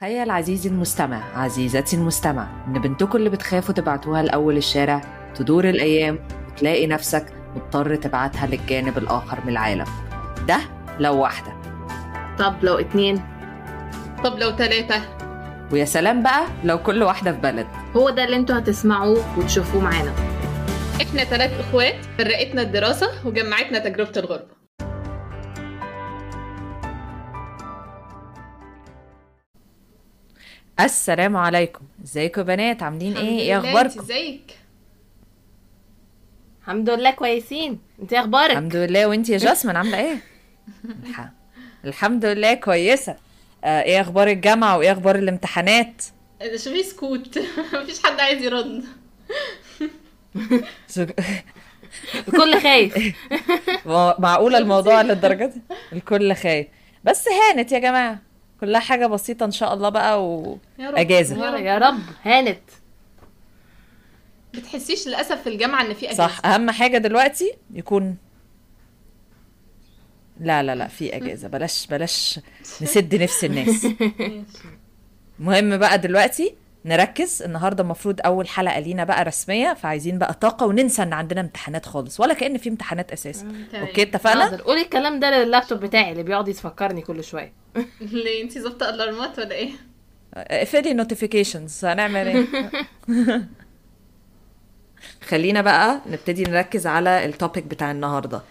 تخيل عزيزي المستمع عزيزتي المستمع إن بنتكم اللي بتخافوا تبعتوها لأول الشارع تدور الأيام وتلاقي نفسك مضطر تبعتها للجانب الآخر من العالم. ده لو واحدة. طب لو اتنين؟ طب لو ثلاثة ويا سلام بقى لو كل واحدة في بلد. هو ده اللي أنتوا هتسمعوه وتشوفوه معانا. إحنا ثلاث إخوات فرقتنا الدراسة وجمعتنا تجربة الغربة. السلام عليكم. إزيكم يا بنات؟ عاملين إيه؟ إيه الحمد لله، انت اخباركم إزيك؟ الحمد لله كويسين. انت إيه أخبارك؟ الحمد لله. وإنتي يا جاسمين عاملة إيه؟ الح... الحمد لله كويسة. آه إيه أخبار الجامعة؟ وإيه أخبار الامتحانات؟ شوفي سكوت. مفيش حد عايز يرد. الكل خايف. معقولة الموضوع للدرجة دي؟ الكل خايف. بس هانت يا جماعة. كلها حاجة بسيطة إن شاء الله بقى و... يا رب. أجازة. يا رب. هانت. بتحسيش للأسف في الجامعة إن في أجازة؟ صح. أهم حاجة دلوقتي يكون لا لا لا في أجازة. بلاش بلاش نسد نفس الناس. مهم بقى دلوقتي نركز. النهارده المفروض أول حلقة لينا بقى رسمية فعايزين بقى طاقة وننسى إن عندنا امتحانات خالص ولا كأن في امتحانات أساسا تمام. okay اتفقنا؟ قولي الكلام ده لللابتوب بتاعي اللي بيقعد يفكرني كل شوية. ليه؟ انتي ظابطة alarm ات ولا إيه؟ اقفلي notifications هنعمل إيه؟ خلينا بقى نبتدي نركز على ال topic بتاع النهارده.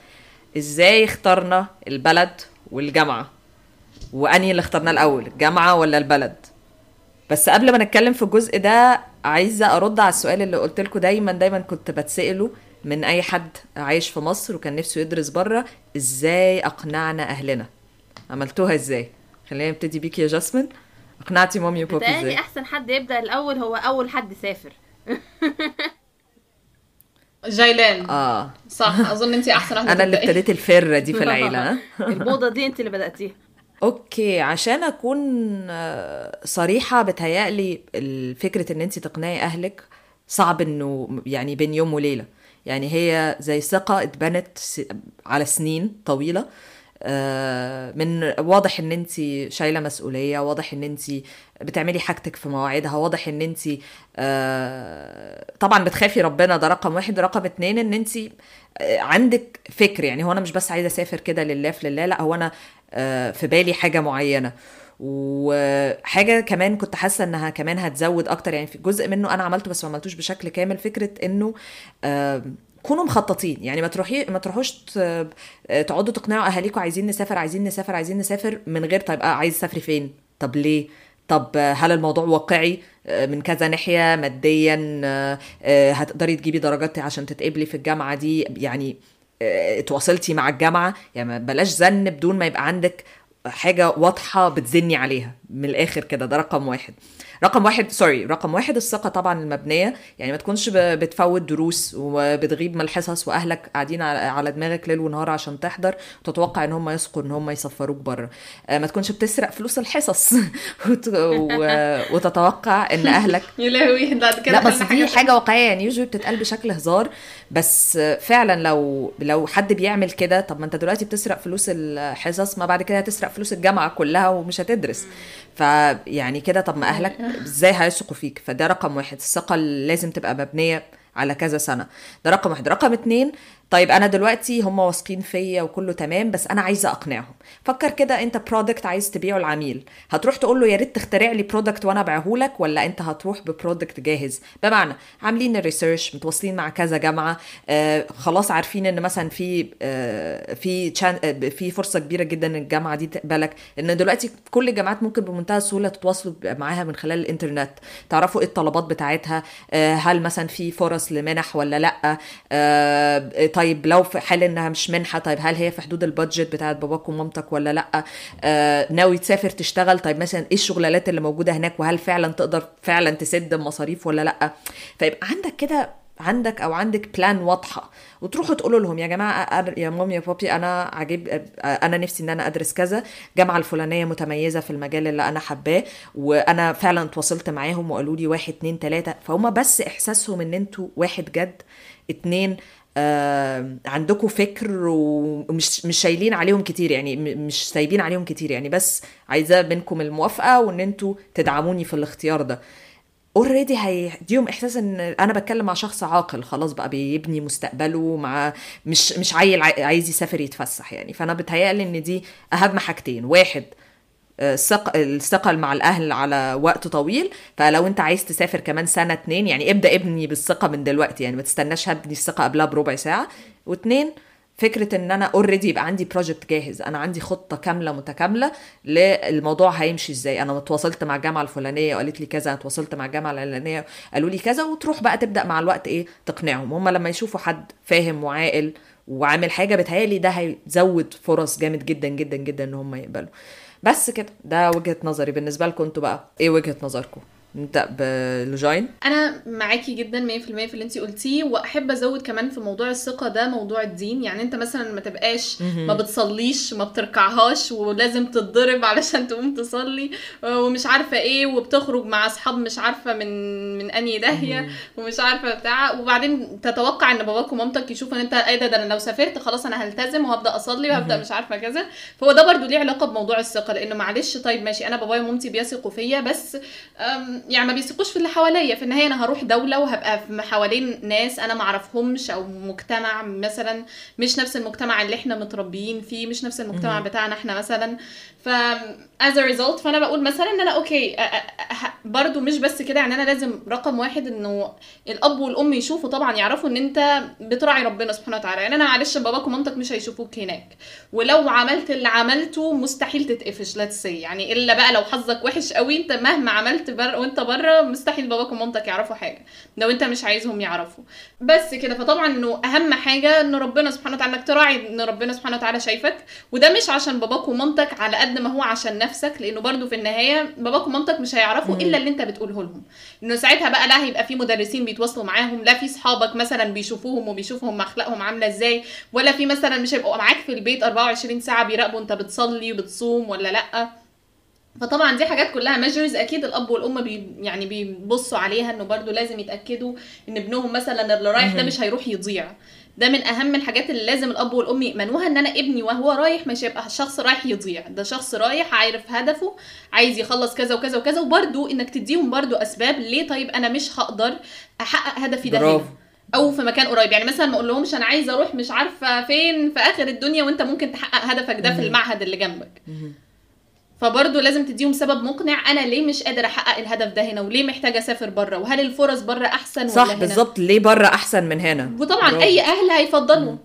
إزاي اخترنا البلد والجامعة؟ وأنهي اللي اخترناه الأول الجامعة ولا البلد؟ بس قبل ما نتكلم في الجزء ده عايزة أرد على السؤال اللي قلت لكم دايما دايما كنت بتسأله من أي حد عايش في مصر وكان نفسه يدرس بره إزاي أقنعنا أهلنا؟ عملتوها إزاي؟ خلينا نبتدي بيكي يا جاسمين. أقنعتي مامي وبابي إزاي؟ أحسن حد يبدأ الأول هو أول حد سافر جايلان. آه. صح أظن أنتي أحسن واحدة أنا اللي. ابتديت الفرة دي في العيلة ها؟ الموضه دي أنت اللي بدأتيها. أوكي عشان أكون آه، صريحة بتهيألي فكره إن انت تقنعي أهلك صعب إنه يعني بين يوم وليلة. يعني هي زي ثقة اتبنت على سنين طويلة. آه، من واضح إن انت شايلة مسؤولية واضح إن انت بتعملي حاجتك في مواعيدها واضح إن انت طبعا بتخافي ربنا ده رقم واحد. رقم اتنين إن انت عندك فكر. يعني هو أنا مش بس عايزة أسافر كده لله في لله لا هو أنا آه، في بالي حاجة معينة. وحاجة كمان كنت حاسة إنها كمان هتزود أكتر يعني في جزء منه أنا عملته بس ما عملتوش بشكل كامل فكرة إنه آه، كونوا مخططين. يعني ما تروحي ما تروحوش ت- تقعدوا تقنعوا اهاليكم عايزين نسافر عايزين نسافر عايزين نسافر من غير طيب آه، عايز تسافري فين؟ طب ليه؟ طب آه، هل الموضوع واقعي؟ آه، من كذا ناحية ماديا آه، آه، هتقدري تجيبي درجات عشان تتقبلي في الجامعة دي؟ يعني آه، تواصلتي مع الجامعة؟ يعني بلاش زن بدون ما يبقى عندك حاجة واضحة بتزني عليها. من الآخر كده ده رقم واحد. رقم واحد سوري رقم واحد الثقة طبعا المبنية. يعني ما تكونش بتفوت دروس وبتغيب من الحصص وأهلك قاعدين على دماغك ليل ونهار عشان تحضر وتتوقع إن هم يسقوا إن هم يسفروك بره. آه، ما تكونش بتسرق فلوس الحصص. وتتوقع إن أهلك يا لهوي بعد كده لا بس دي حاجة. حاجة واقعية. يعني يوجوالي بتتقال بشكل هزار. بس فعلا لو لو حد بيعمل كده طب ما أنت دلوقتي بتسرق فلوس الحصص ما بعد كده هتسرق فلوس الجامعة كلها ومش هتدرس. فيعني كده طب ما أهلك إزاي هيثقوا فيك؟ فده رقم واحد. الثقة لازم تبقى مبنية على كذا سنة. ده رقم واحد. رقم اتنين طيب أنا دلوقتي هم واثقين فيا وكله تمام بس أنا عايزة أقنعهم. فكر كده أنت product عايز تبيعه العميل هتروح تقول له يا ريت تخترع لي product وأنا أبيعه لك ولا أنت هتروح ب product جاهز؟ بمعنى عاملين ال research متواصلين مع كذا جامعة آه خلاص عارفين إن مثلا في آه في آه في فرصة كبيرة جدا الجامعة دي تقبلك. إن دلوقتي كل الجامعات ممكن بمنتهى السهولة تتواصلوا معاها من خلال الإنترنت. تعرفوا إيه الطلبات بتاعتها هل مثلا في فرص لمنح ولا لأ؟ طيب لو في حال إنها مش منحة طيب هل هي في حدود البادجت بتاعت باباك ومامتك ولا لأ؟ آه ناوي تسافر تشتغل؟ طيب مثلا إيه الشغلانات اللي موجودة هناك؟ وهل فعلا تقدر فعلا تسد المصاريف ولا لأ؟ فيبقى عندك كده عندك أو عندك بلان واضحة وتروحوا تقولوا لهم يا جماعة يا مامي يا بابي أنا عجب أنا نفسي إن أنا أدرس كذا الجامعة الفلانية متميزة في المجال اللي أنا حباه وأنا فعلا تواصلت معاهم وقالوا لي واحد اتنين تلاتة فهم بس إحساسهم إن أنتوا واحد جد اتنين آه عندكم فكر ومش مش شايلين عليهم كتير يعني مش سايبين عليهم كتير يعني بس عايزة منكم الموافقة وإن أنتوا تدعموني في الاختيار ده. already هيديهم إحساس إن أنا بتكلم مع شخص عاقل خلاص بقى بيبني مستقبله مع مش مش عيل عاي- عايز يسافر يتفسح يعني. فأنا بتهيألي إن دي أهم حاجتين. واحد الثقة مع الأهل على وقت طويل. فلو أنت عايز تسافر كمان سنة اتنين يعني ابدأ ابني بالثقة من دلوقتي يعني ما تستناش هبني الثقة قبلها بربع ساعة. واتنين فكرة إن أنا already يبقى عندي project جاهز. أنا عندي خطة كاملة متكاملة للموضوع هيمشي إزاي. أنا اتواصلت مع الجامعة الفلانية وقالت لي كذا اتواصلت مع الجامعة العلانية قالوا لي كذا وتروح بقى تبدأ مع الوقت إيه؟ تقنعهم. هم لما يشوفوا حد فاهم وعاقل وعامل حاجة بتهيألي ده هيزود فرص جامد جدا جدا جدا إن هم يقبلوا. بس كده. ده وجهة نظري. بالنسبة لكم أنتوا بقى إيه وجهة نظركم؟ نبدأ بلوجاين. أنا معاكي جدا 100% في اللي انت قلتيه وأحب أزود كمان في موضوع الثقة ده موضوع الدين. يعني أنت مثلا ما تبقاش ما بتصليش ما بتركعهاش ولازم تتضرب علشان تقوم تصلي ومش عارفة إيه وبتخرج مع أصحاب مش عارفة من من أنهي داهية ومش عارفة بتاع. وبعدين تتوقع إن باباك ومامتك يشوفوا إن أنت إيه ده, ده أنا لو سافرت خلاص أنا هلتزم وهبدأ أصلي وهبدأ مش عارفة كذا. فهو ده برضو ليه علاقة بموضوع الثقة لأنه معلش طيب ماشي أنا بابايا ومامتي بيثقوا فيا بس يعني ما بيثقوش في اللي حواليا. في النهاية أنا هروح دولة وهبقى في حوالين ناس أنا ما اعرفهمش أو مجتمع مثلا مش نفس المجتمع اللي إحنا متربيين فيه مش نفس المجتمع بتاعنا إحنا مثلا. ف as a result فأنا بقول مثلا إن أنا أوكي برضو مش بس كده يعني أنا لازم رقم واحد إنه الأب والأم يشوفوا طبعا يعرفوا إن أنت بتراعي ربنا سبحانه وتعالى. يعني أنا معلش باباك ومامتك مش هيشوفوك هناك. ولو عملت اللي عملته مستحيل تتقفش لا يعني إلا بقى لو حظك وحش قوي أنت مهما عملت بر وأنت بره مستحيل باباك ومامتك يعرفوا حاجة لو انت مش عايزهم يعرفوا. بس كده فطبعا انه أهم حاجة إن ربنا سبحانه وتعالى انك تراعي إن ربنا سبحانه وتعالى شايفك. وده مش عشان باباك ومامتك على قد ما هو عشان نفسك لأنه برضو في النهاية باباك ومامتك مش هيعرفوا إلا اللي انت بتقوله لهم. إنه ساعتها بقى لا هيبقى في مدرسين بيتواصلوا معاهم لا في صحابك مثلا بيشوفوهم وبيشوفوا هم أخلاقهم عاملة إزاي ولا في مثلا مش هيبقوا معاك في البيت 24 ساعة بيراقبوا أنت بتصلي وبتصوم ولا لأ. فطبعا دي حاجات كلها majors أكيد الأب والأم بي يعني بيبصوا عليها إنه برضو لازم يتأكدوا إن ابنهم مثلا اللي رايح ده مش هيروح يضيع. ده من أهم الحاجات اللي لازم الأب والأم يأمنوها إن أنا ابني وهو رايح مش هيبقى شخص رايح يضيع. ده شخص رايح عارف هدفه عايز يخلص كذا وكذا وكذا وبرده إنك تديهم برده أسباب ليه طيب أنا مش هقدر أحقق هدفي ده برافو. هنا أو في مكان قريب. يعني مثلا ما أقول لهمش أنا عايزه أروح مش عارفة فين في آخر الدنيا وأنت ممكن تحقق هدفك ده في المعهد اللي جنبك. فبرضه لازم تديهم سبب مقنع. أنا ليه مش قادر أحقق الهدف ده هنا؟ وليه محتاجة أسافر بره وهل الفرص بره أحسن ولا صح بالظبط. ليه بره أحسن من هنا؟ وطبعا برافو. أي أهل هيفضلوا.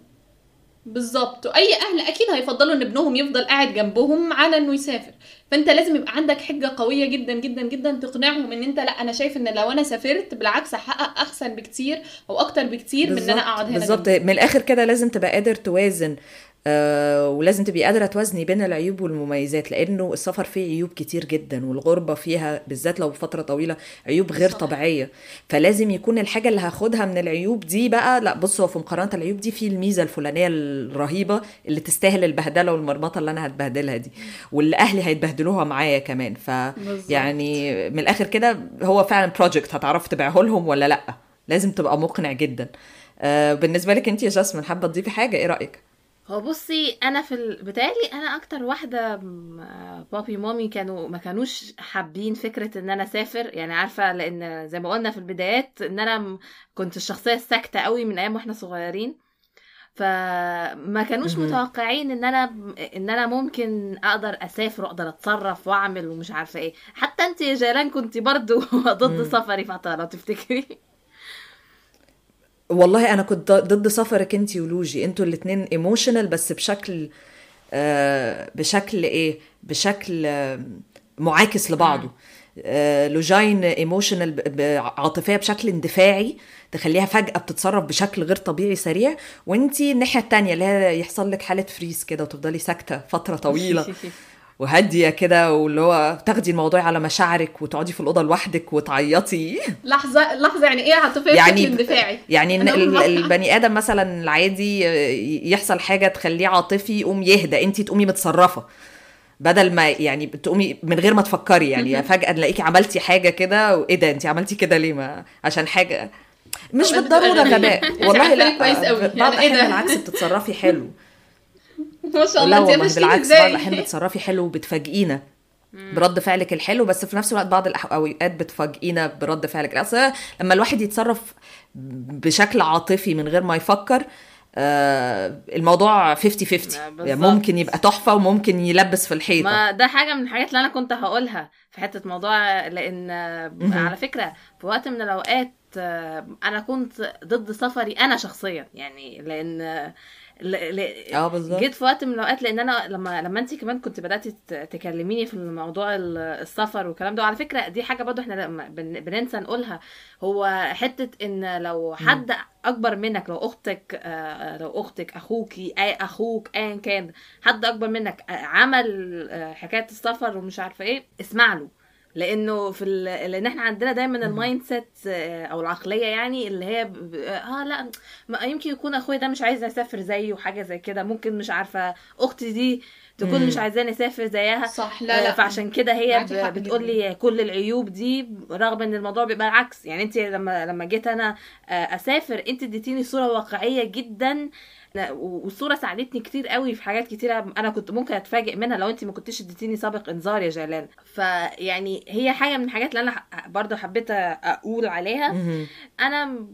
بالظبط. واي أهل أكيد هيفضلوا إن ابنهم يفضل قاعد جنبهم على إنه يسافر. فأنت لازم يبقى عندك حجة قوية جدا جدا جدا تقنعهم إن أنت لأ أنا شايف إن لو أنا سافرت بالعكس هحقق أحسن بكتير أو أكتر بكتير من إن أنا أقعد هنا بالظبط. من الآخر كده لازم تبقى قادر توازن. ولازم تبقي قادرة توازني بين العيوب والمميزات لأنه السفر فيه عيوب كتير جدا والغربة فيها بالذات لو فترة طويلة عيوب غير. طبيعية. فلازم يكون الحاجة اللي هاخدها من العيوب دي بقى لا بص هو في مقارنة العيوب دي في الميزة الفلانية الرهيبة اللي تستاهل البهدلة والمرمطة اللي أنا هتبهدلها دي واللي أهلي هيتبهدلوها معايا كمان. ف. يعني من الآخر كده هو فعلا بروجكت هتعرف تبيعه لهم ولا لأ؟ لازم تبقى مقنع جدا. آه بالنسبة لك انت يا جاسمين حابة تضيفي حاجة؟ إيه رأيك؟ هو بصي أنا في ال... بتهيألي أنا أكتر واحدة م- بابي ومامي كانوا ما كانوش حابين فكرة إن أنا أسافر. يعني عارفة لأن زي ما قلنا في البدايات إن أنا م- كنت الشخصية الساكتة قوي من أيام وإحنا صغيرين. فما كانوش مهم. متوقعين إن أنا إن أنا ممكن أقدر أسافر وأقدر أتصرف وأعمل ومش عارفة إيه. حتى انت يا جيلان كنت برضو ضد سفري فتره لو تفتكري. والله أنا كنت ضد سفرك انت ولوجي. أنتوا الاتنين emotional بس بشكل آه بشكل إيه؟ بشكل آه معاكس لبعضه. آه لوجين emotional عاطفيه بشكل اندفاعي تخليها فجأة بتتصرف بشكل غير طبيعي سريع. وانتي الناحية التانية اللي هي يحصل لك حالة freeze كده وتفضلي ساكتة فترة طويلة. وهادية كده واللي هو تاخدي الموضوع على مشاعرك وتقعدي في الأوضة لوحدك وتعيطي. لحظة لحظة يعني إيه عاطفيه يعني اندفاعي يعني أقول- البني آدم مثلا العادي يحصل حاجة تخليه عاطفي يقوم يهدى أنت تقومي متصرفة. بدل ما يعني تقومي من غير ما تفكري يعني فجأة نلاقيكي عملتي حاجة كده وايه ده أنت عملتي كده ليه؟ ما عشان حاجة. مش بالضرورة. غباء. والله لا ليه كويس قوي. يعني الأحيان ده؟ بالعكس بتتصرفي حلو. ما شاء لا الله انت والله بالعكس بعض الاحيان بتصرفي حلو وبتفاجئينا. برد فعلك الحلو بس في نفس الوقت بعض الاوقات بتفاجئينا برد فعلك. أصل لما الواحد يتصرف بشكل عاطفي من غير ما يفكر آه الموضوع 50 50 بالظبط. يعني ممكن يبقى تحفة وممكن يلبس في الحيطة. ما ده حاجة من الحاجات اللي أنا كنت هقولها في حتة موضوع لأن على فكرة في وقت من الأوقات آه، أنا كنت ضد سفري أنا شخصيا. يعني لأن آه بالظبط. جيت في وقت من الأوقات لأن أنا لما لما انت كمان كنت بدأتي ت- تكلميني في الموضوع ال- السفر والكلام ده وعلى فكرة دي حاجة برضو إحنا بننسى نقولها هو حتة إن لو حد أكبر منك لو أختك آه، لو أختك أخوكي اي أخوك ايا كان حد أكبر منك آه، عمل آه، حكاية السفر ومش عارفة إيه اسمع له. لأنه في ال... لأن إحنا عندنا دايما ال mindset آه، أو العقلية يعني اللي هي ب... ب- آه لا ما يمكن يكون اخويا ده مش عايز اسافر زيه وحاجة زي كده ممكن مش عارفة أختي دي تكون مم. مش عايزاني أسافر زيها صح آه، لا لا فعشان كده هي. بتقول لي كل العيوب دي رغم إن الموضوع بيبقى العكس يعني انت لما لما جيت أنا آه، أسافر انت اديتيني صورة واقعية جدا لا، والصورة ساعدتني كتير قوي في حاجات كتيرة أنا كنت ممكن أتفاجئ منها لو انت ما كنتيش اديتيني سابق إنذار يا جلال فيعني هي حاجة من الحاجات اللي أنا برضو حبيت أقول عليها. أنا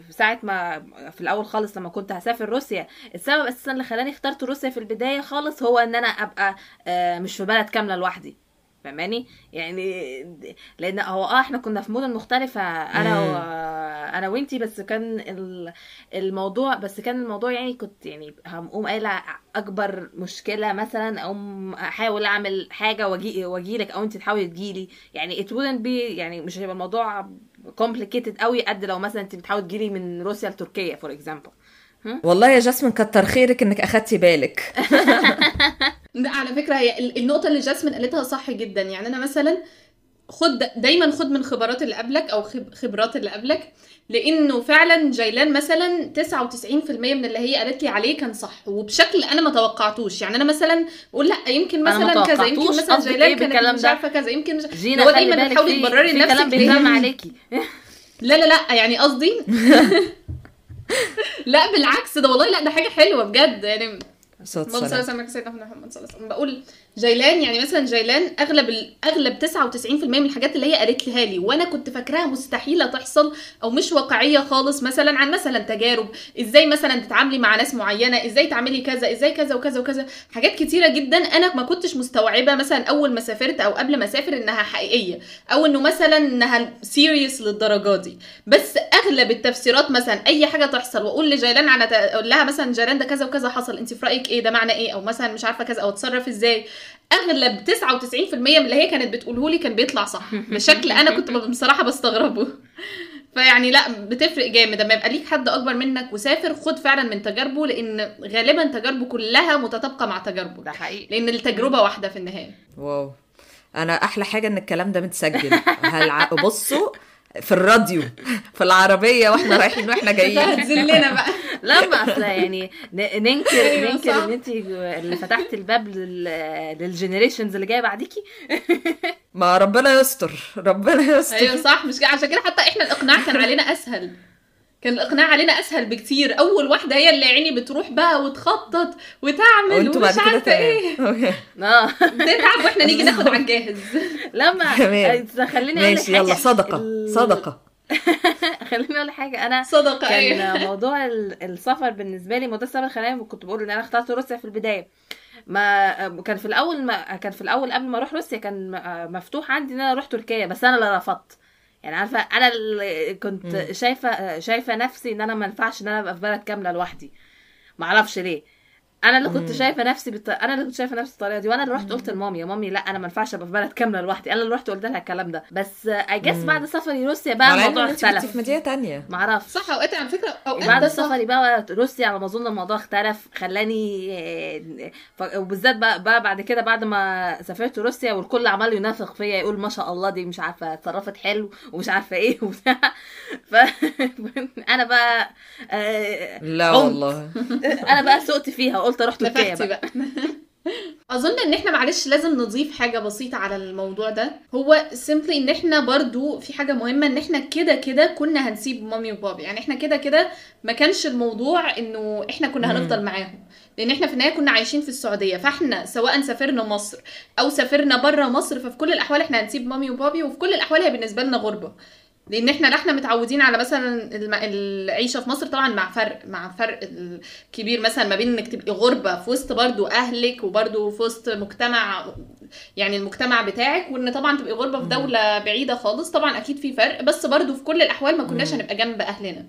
في ساعة ما في الأول خالص لما كنت هسافر روسيا السبب أساسا اللي خلاني اخترت روسيا في البداية خالص هو إن أنا أبقى آه، مش في بلد كاملة لوحدي. فاهماني؟ يعني لأن هو آه إحنا كنا في مدن مختلفة أنا. و... أنا وإنتي بس كان ال- الموضوع بس كان الموضوع يعني كنت يعني هقوم قايلة أكبر مشكلة مثلا أو أحاول أعمل حاجة واجي وأجيلك أو انت تحاولي تجيلي. يعني it wouldn't be يعني مش هيبقى الموضوع complicated قوي قد لو مثلا انت بتحاولي تجيلي من روسيا لتركيا for example والله يا جاسمين كتر خيرك إنك أخدتي بالك. ده على فكرة هي ال- النقطة اللي جاسمين قالتها صح جدا. يعني أنا مثلا خد دايما خد من خبرات اللي قبلك أو خب- خبرات اللي قبلك لأنه فعلا جيلان مثلا 99% من اللي هي قالت لي عليه كان صح وبشكل أنا ما توقعتوش. يعني أنا مثلا بقول لأ يمكن مثلا كذا يمكن مثلا جيلان إيه كانت مش؟ عارفة كذا يمكن مش جينا هو دايما بتحاولي تبرري في لنفسك كلام عليكي. لا لا لا يعني قصدي لا بالعكس ده والله لأ ده حاجة حلوة بجد. يعني صوت اللهم صل سلام. وسلم على سيدنا محمد صلى الله عليه وسلم بقول جيلان يعني مثلا جيلان أغلب. أغلب 99% من الحاجات اللي هي قالت لها لي وأنا كنت فاكراها مستحيلة تحصل أو مش واقعية خالص مثلا عن مثلا تجارب إزاي مثلا تتعاملي مع ناس معينة إزاي تعملي كذا إزاي كذا وكذا وكذا حاجات كتيرة جدا أنا ما كنتش مستوعبة مثلا أول ما سافرت أو قبل ما أسافر إنها حقيقية أو إنه مثلا إنها سيريس للدرجة دي. بس أغلب التفسيرات مثلا أي حاجة تحصل وأقول لجيلان على أقول لها مثلا جيلان ده كذا وكذا حصل أنت في رأيك إيه؟ ده معنى إيه؟ أو مثلا مش عارفة كذا أو أتصرف إزاي؟ أغلب 99% من اللي هي كانت بتقوله لي كان بيطلع صح. بشكل أنا كنت بصراحة بستغربه. فيعني لا بتفرق جامد. لما يبقى ليك حد أكبر منك وسافر خد فعلا من تجاربه لأن غالبا تجاربه كلها متطابقة مع تجاربه. ده حقيقي. لأن التجربة واحدة في النهاية. wow. أنا أحلى حاجة ان الكلام ده متسجل. هلع... بصوا في الراديو في العربية وإحنا رايحين وإحنا جايين. هتذلنا بقى. لا ما أصل يعني ننكر أيوة ننكر. إن انت اللي فتحت الباب لل- لل generations اللي جاية بعديكي. ما ربنا يستر ربنا يستر. أيوه صح. مش كده؟ عشان كده حتى إحنا الإقناع كان علينا أسهل. كان الإقناع علينا أسهل بكتير. أول واحدة هي اللي عيني بتروح بقى وتخطط وتعمل ومش عارفة إيه. آه. بتتعب وإحنا نيجي ناخد على الجاهز. لما تمام. خليني أقول لك ماشي يلا. صدقة صدقة. خليني أقول لك حاجة. أنا صدقة كان موضوع ال- السفر بالنسبة لي موضوع السفر خلاني كنت بقول إن أنا اخترت روسيا في البداية. ما كان في الأول ما كان في الأول قبل ما أروح روسيا كان م- مفتوح عندي إن أنا أروح تركيا بس أنا اللي رفضت. يعني عارفة أنا اللي كنت مم. شايفة شايفة نفسي إن أنا ما ينفعش إن أنا أبقى في بلد كاملة لوحدي ما أعرفش ليه أنا اللي كنت. شايفة نفسي بت... أنا اللي كنت شايفة نفسي بالطريقة دي وأنا اللي رحت قلت لمامي يا مامي لا أنا ما ينفعش أبقى في بلد كاملة لوحدي أنا اللي رحت قلت لها الكلام ده. بس اي جس. بعد سفري روسيا بقى الموضوع اختلف. في مدينة تانية. ما أعرفش. صح أوقات على فكرة أوقات بعد سفري بقى روسيا على ما أظن الموضوع اختلف خلاني ف- وبالذات بقى, بقى بعد كده بعد ما سافرت روسيا والكل عمال ينافق فيا يقول ما شاء الله دي مش عارفة اتصرفت حلو ومش عارفة إيه وبتاع. ف أنا بقى آه، لا. والله. أنا بقى سقت فيها وقلت أروح تركيا بقى. بقى. أظن إن إحنا معلش لازم نضيف حاجة بسيطة على الموضوع ده. هو سيمبلي إن إحنا برضو في حاجة مهمة إن إحنا كده كده كنا هنسيب مامي وبابي. يعني إحنا كده كده ما كانش الموضوع إنه إحنا كنا هنفضل معاهم. لأن إحنا في النهاية كنا عايشين في السعودية. فإحنا سواء سافرنا مصر أو سافرنا بره مصر ففي كل الأحوال إحنا هنسيب مامي وبابي وفي كل الأحوال هي بالنسبة لنا غربة. لأن إحنا لا إحنا متعودين على مثلا العيشة في مصر طبعا مع فرق مع فرق الكبير مثلا ما بين انك تبقي غربة في وسط برضو أهلك وبرضو في وسط مجتمع يعني المجتمع بتاعك وإن طبعا تبقي غربة في دولة بعيدة خالص. طبعا أكيد في فرق بس برضو في كل الأحوال ما كناش هنبقى جنب أهلنا.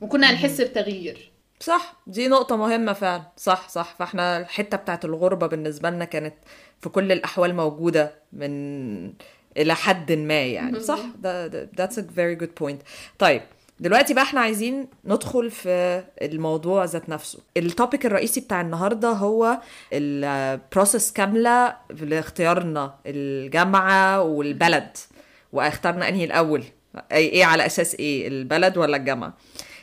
وكنا هنحس بتغيير. صح دي نقطة مهمة فعلا. صح صح. فإحنا الحتة بتاعت الغربة بالنسبة لنا كانت في كل الأحوال موجودة من إلى حد ما يعني صح؟ ده that's a very good point. طيب دلوقتي بقى إحنا عايزين ندخل في الموضوع ذات نفسه. ال topic الرئيسي بتاع النهاردة هو ال process كاملة لاختيارنا الجامعة والبلد. وأخترنا أنهي الأول؟ أي إيه على أساس إيه؟ البلد ولا الجامعة؟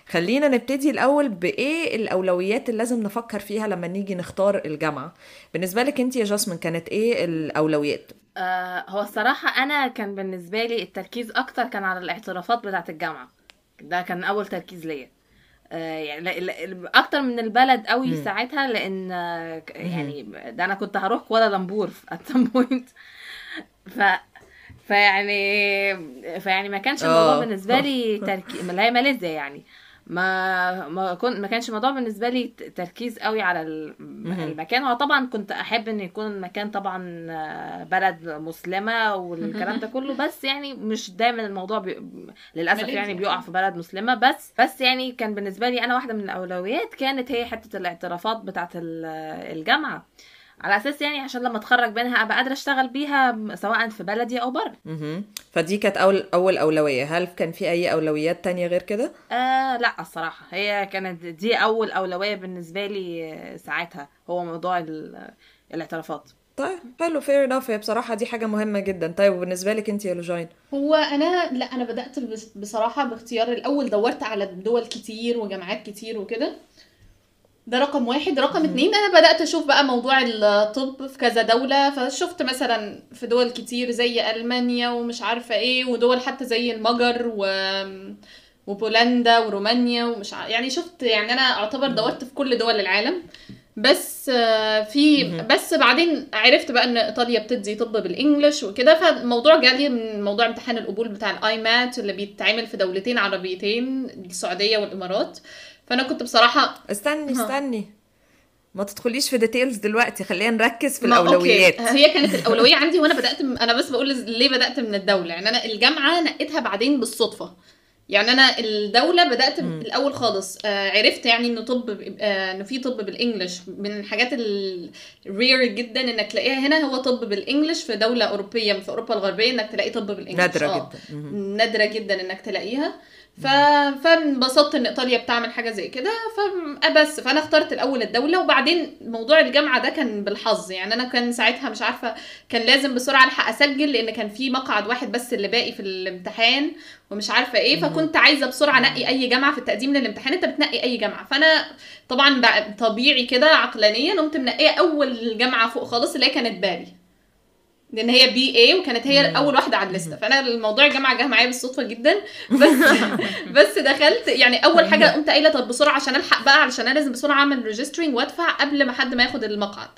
خلينا نبتدي الأول بإيه الأولويات اللي لازم نفكر فيها لما نيجي نختار الجامعة بالنسبة لك أنت يا جاسمين كانت إيه الأولويات؟ آه هو الصراحة أنا كان بالنسبة لي التركيز أكتر كان على الاعترافات بتاعة الجامعة ده كان أول تركيز ليا آه يعني أكتر من البلد قوي مم. ساعتها لأن ك- يعني ده أنا كنت هروح كوالالمبور at some point ف فيعني فيعني ما كانش الموضوع آه. بالنسبة لي تركيز اللي هي ماليزيا يعني ما ما كنت ما كانش الموضوع بالنسبة لي تركيز قوي على ال- المكان. هو طبعا كنت أحب إن يكون المكان طبعا آه، بلد مسلمة والكلام ده كله بس يعني مش دايما الموضوع بي... للأسف. يعني بيقع في بلد مسلمة بس بس يعني كان بالنسبة لي أنا واحدة من الأولويات كانت هي حتة الاعترافات بتاعة ال- الجامعة. على أساس يعني عشان لما أتخرج منها أبقى قادرة أشتغل بيها سواء في بلدي أو بره. فدي كانت أول أول أولوية. هل كان في أي أولويات تانية غير كده؟ آه لا الصراحة. هي كانت دي أول أولوية بالنسبة لي ساعتها هو موضوع ال- الاعترافات. طيب حلو fair enough هي بصراحة دي حاجة مهمة جدا. طيب وبالنسبة لك أنت يا لوجين هو أنا لا أنا بدأت بصراحة باختيار الأول دورت على دول كتير وجامعات كتير وكده. ده رقم واحد. رقم اتنين أنا بدأت أشوف بقى موضوع الطب في كذا دولة فشفت مثلا في دول كتير زي ألمانيا ومش عارفة إيه ودول حتى زي المجر و وبولندا ورومانيا ومش ع... يعني شفت يعني أنا أعتبر دورت في كل دول العالم. بس آه، في بس بعدين عرفت بقى إن إيطاليا بتدي طب بال English وكده فالموضوع جالي من موضوع امتحان القبول بتاع ال IMAT اللي بيتعمل في دولتين عربيتين السعودية والإمارات. فأنا كنت بصراحة استني ها. استني ما تدخليش في details دلوقتي خلينا نركز في ما- okay. هي كانت الأولوية عندي وأنا بدأت م- أنا بس بقول ليه بدأت من الدولة يعني أنا الجامعة نقيتها بعدين بالصدفة يعني أنا الدولة بدأت مم. الأول خالص آه عرفت يعني إنه طب آه إنه في طب بالإنجلش من الحاجات الرير جدا إنك تلاقيها هنا هو طب بالإنجلش في دولة أوروبية في أوروبا الغربية إنك تلاقي طب بالإنجلش نادرة آه. جدا مهم. نادرة جدا إنك تلاقيها ف... فانبسطت إن إيطاليا بتعمل حاجة زي كده فبس فأنا اخترت الأول الدولة وبعدين موضوع الجامعة ده كان بالحظ. يعني أنا كان ساعتها مش عارفة كان لازم بسرعة ألحق أسجل لأن كان في مقعد واحد بس اللي باقي في الامتحان ومش عارفة إيه فكنت عايزة بسرعة أنقي أي جامعة في التقديم للامتحان. أنت بتنقي أي جامعة. فأنا طبعا بع- طبيعي كده عقلانيا قمت منقية أول جامعة فوق خالص اللي هي كانت باري. لأن هي B A وكانت هي أول واحدة على الليستة. فأنا الموضوع الجامعة جه معايا بالصدفة جدا. بس بس دخلت يعني أول حاجة قمت قايلة طب بسرعة عشان ألحق بقى علشان أنا لازم بسرعة أعمل registering وأدفع قبل ما حد ما ياخد المقعد.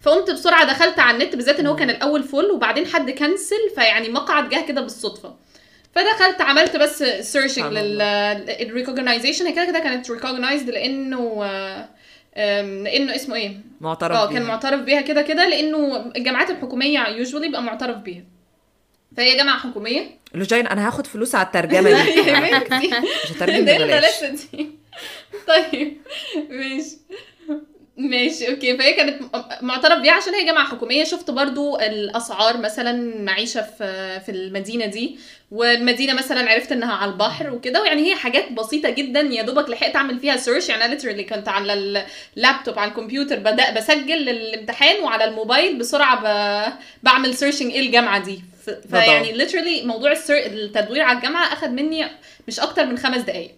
فقمت بسرعة دخلت على النت بالذات إن هو كان الأول full وبعدين حد cancel فيعني مقعد جه كده بالصدفة. فدخلت عملت بس searching لل recognization هي كده كده كانت recognized لأنه آه، لأنه اسمه إيه؟ معترف آه. كان معترف بيها كده كده لأنه الجامعات الحكومية usually بيبقى معترف بيها. فهي جامعة حكومية. لوجين أنا هاخد فلوس على الترجمة دي. مش هترجم ببلاش. دي. طيب ماشي. ماشي okay. فهي كانت معترف بيها عشان هي جامعة حكومية. شفت برضو الأسعار مثلا معيشة في في المدينة دي. والمدينة مثلا عرفت إنها على البحر وكده ويعني هي حاجات بسيطة جدا. يا دوبك لحقت أعمل فيها search يعني أنا literally كنت على اللابتوب على الكمبيوتر بدا بسجل للامتحان وعلى الموبايل بسرعة ب... بعمل searching إيه الجامعة دي. فيعني literally موضوع. التدوير على الجامعة أخد مني مش أكتر من خمس دقائق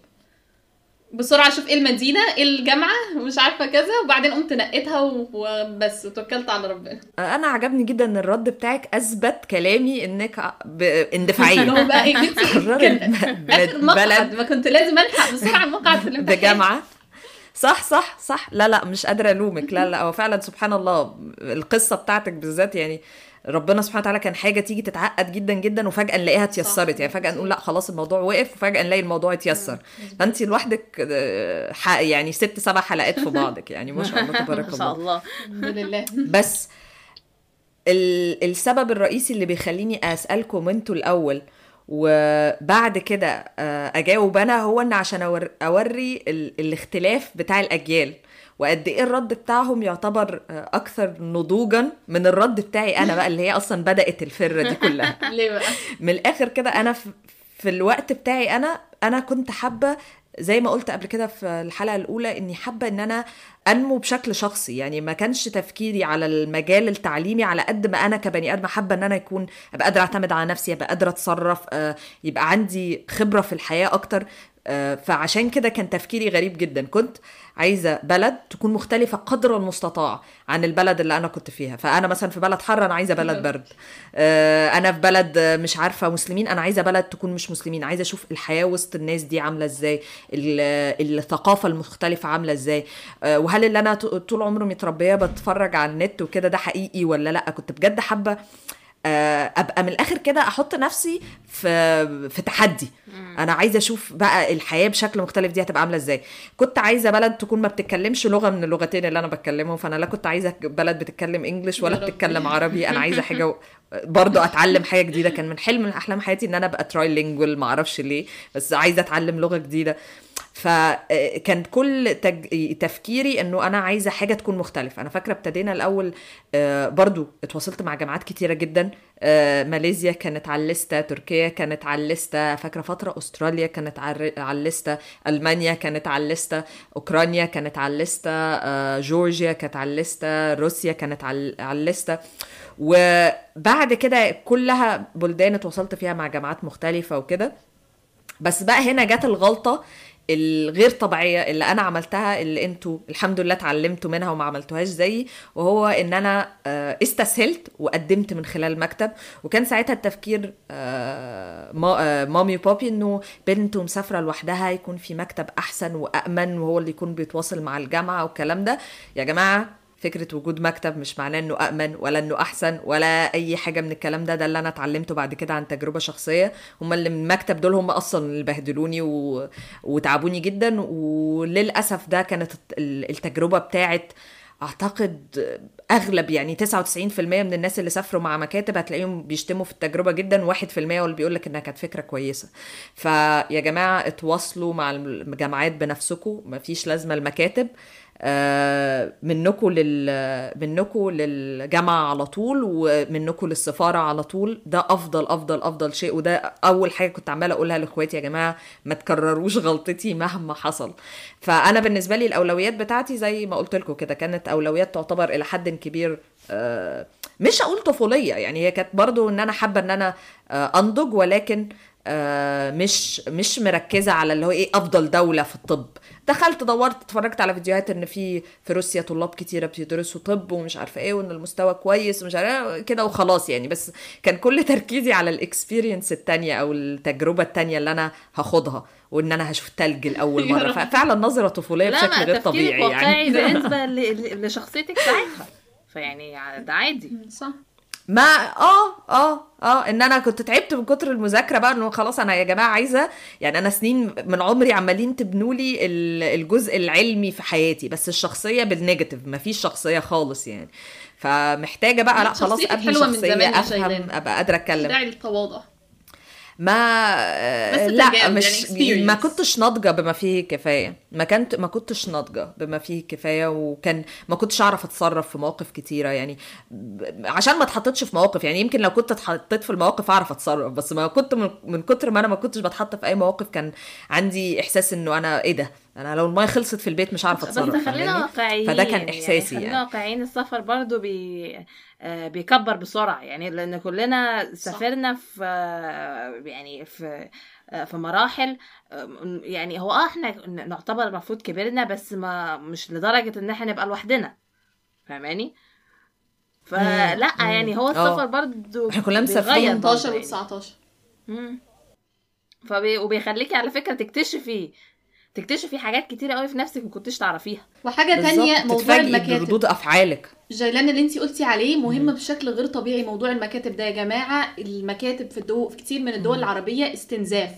بسرعة أشوف إيه المدينة إيه الجامعة مش عارفة كذا وبعدين قمت نقيتها وبس وتوكلت على ربنا. أنا عجبني جدا إن الرد بتاعك أثبت كلامي إنك ب- اندفاعية. إيه؟ ب- مقعد ما كنت لازم ألحق بسرعة المقعد في الامتحان بجامعة. صح صح صح. لا لا مش قادرة ألومك. لا لا هو فعلا سبحان الله القصة بتاعتك بالذات يعني ربنا سبحانه وتعالى كان حاجة تيجي تتعقد جدا جدا وفجأة نلاقيها اتيسرت. يعني فجأة نقول لا خلاص الموضوع وقف وفجأة نلاقي الموضوع اتيسر. فأنت لوحدك آه، ح- يعني ست سبع حلقات في بعضك. يعني ما شاء الله تبارك ما شاء الله. الله. الحمد لله. بس ال- السبب الرئيسي اللي بيخليني أسألكم أنتوا الأول وبعد كده آه، أجاوب أنا هو إن عشان أور- أوري ال- الاختلاف بتاع الأجيال. وقد إيه الرد بتاعهم يعتبر آه، أكثر نضوجا من الرد بتاعي أنا بقى اللي هي أصلا بدأت الفره دي كلها. ليه بقى؟ من الآخر كده أنا في, في الوقت بتاعي أنا أنا كنت حابة زي ما قلت قبل كده في الحلقة الأولى إني حابة إن أنا أنمو بشكل شخصي. يعني ما كانش تفكيري على المجال التعليمي على قد ما أنا كبني آدم حابة إن أنا يكون أبقى قادرة أعتمد على نفسي أبقى قادرة أتصرف آه، يبقى عندي خبرة في الحياة أكتر. فعشان كده كان تفكيري غريب جدا. كنت عايزة بلد تكون مختلفة قدر المستطاع عن البلد اللي أنا كنت فيها. فأنا مثلا في بلد حر أنا عايزة بلد برد. آه، أنا في بلد آه، مش عارفة مسلمين أنا عايزة بلد تكون مش مسلمين. عايزة أشوف الحياة وسط الناس دي عاملة إزاي ال- الثقافة المختلفة عاملة إزاي. آه، وهل اللي أنا طول عمري متربية بتفرج على النت وكده ده حقيقي ولا لأ؟ كنت بجد حابة آه، أبقى من الآخر كده أحط نفسي في في تحدي. أنا عايزة أشوف بقى الحياة بشكل مختلف دي هتبقى عاملة إزاي. كنت عايزة بلد تكون ما بتتكلمش لغة من اللغتين اللي أنا بتكلمهم فأنا لا كنت عايزة بلد بتتكلم انجلش ولا. بتتكلم عربي. أنا عايزة حاجة برضه أتعلم حاجة جديدة. كان من حلم من أحلام حياتي إن أنا أبقى ترايلينجوال ما أعرفش ليه بس عايزة أتعلم لغة جديدة. فكان كل تج... تفكيري إنه أنا عايزة حاجة تكون مختلفة. أنا فاكرة ابتدينا الأول آه، برضو اتواصلت مع جامعات كتيرة جدا آه، ماليزيا كانت على الليستة تركيا كانت على الليستة فاكرة فترة أستراليا كانت على الليستة ألمانيا كانت على الليستة أوكرانيا كانت على الليستة آه، جورجيا كانت على الليستة روسيا كانت على الليستة. وبعد كده كلها بلدان اتواصلت فيها مع جامعات مختلفة وكده. بس بقى هنا جت الغلطة الغير طبيعية اللي أنا عملتها اللي أنتوا الحمد لله اتعلمتوا منها وما عملتوهاش زيي وهو إن أنا آه، استسهلت وقدمت من خلال مكتب. وكان ساعتها التفكير آه، آه، مامي وبابي إنه بنت ومسافرة لوحدها يكون في مكتب أحسن وامن وهو اللي يكون بيتواصل مع الجامعة والكلام ده. يا جماعة فكرة وجود مكتب مش معناه إنه أأمن ولا إنه أحسن ولا أي حاجة من الكلام ده. ده اللي أنا اتعلمته بعد كده عن تجربة شخصية. هم اللي من المكتب دول هم أصلا اللي بهدلوني و... وتعبوني جدا. وللأسف ده كانت ال- التجربة بتاعت أعتقد أغلب يعني 99% من الناس اللي سافروا مع مكاتب هتلاقيهم بيشتموا في التجربة جدا. و1% هو اللي بيقول لك إنها كانت فكرة كويسة. فيا جماعة اتواصلوا مع الجامعات بنفسكم. مفيش لازمة المكاتب منكم لل منكم للجامعة على طول ومنكم للسفارة على طول. ده أفضل أفضل أفضل شيء وده أول حاجة كنت عمالة أقولها لإخواتي يا جماعة ما تكرروش غلطتي مهما حصل. فأنا بالنسبة لي الأولويات بتاعتي زي ما قلت لكم كده كانت أولويات تعتبر إلى حد كبير آه، مش هقول طفولية يعني هي كانت برضو إن أنا حابة إن أنا آه، أنضج ولكن آه، مش مش مركزة على اللي هو إيه أفضل دولة في الطب. دخلت دورت اتفرجت على فيديوهات إن في في روسيا طلاب كتيرة بيدرسوا طب ومش عارفة إيه وإن المستوى كويس ومش عارفة إيه كده وخلاص يعني. بس كان كل تركيزي على ال experience التانية أو التجربة التانية اللي أنا هاخدها وإن أنا هشوف تلج لأول مرة. ففعلا نظرة طفولية لا بشكل غير طبيعي واقعي يعني بالنسبة ل- ل- لشخصيتك ساعتها. فيعني ده عادي. صح. ما آه آه آه إن أنا كنت تعبت من كتر المذاكرة بقى إنه خلاص أنا يا جماعة عايزة يعني أنا سنين من عمري عمالين تبنوا لي ال- الجزء العلمي في حياتي بس الشخصية بال negative مفيش شخصية خالص يعني. فمحتاجة بقى لأ خلاص أبني شخصية أفهم. أبقى قادرة أتكلم. داعي للتواضع. ما آه، لا مش يعني ما. كنتش ناضجة بما فيه كفاية. ما كنت ما كنتش ناضجة بما فيه كفاية وكان ما كنتش أعرف أتصرف في مواقف كتيرة. يعني عشان ما اتحطيتش في مواقف يعني يمكن لو كنت اتحطيت في المواقف أعرف أتصرف بس ما كنت من, من كتر ما أنا ما كنتش بتحط في أي مواقف كان عندي إحساس إنه أنا إيه ده؟ أنا لو الميه خلصت في البيت مش عارفة أتصرف بس خلينا؟ واقعيين فده كان إحساسي يعني خلينا يعني. واقعيين السفر برضو بي آه، بيكبر بسرعة يعني لأن كلنا سافرنا في آه، يعني في آه، في مراحل آه، يعني هو آه إحنا نعتبر المفروض كبرنا بس ما مش لدرجة إن إحنا نبقى لوحدنا فاهماني فلا. يعني هو آه. السفر برضو إحنا كلنا بيغير مسافرين برضو 18 يعني. و19 مم. فبي... وبيخليكي على فكرة تكتشفي تكتشفي حاجات كتيرة قوي في نفسك ما كنتش تعرفيها. وحاجة تانية موضوع المكاتب. بردود أفعالك. جيلان اللي انت قلتي عليه مهم بشكل غير طبيعي موضوع المكاتب ده. يا جماعة المكاتب في الدول في كتير من الدول العربية استنزاف.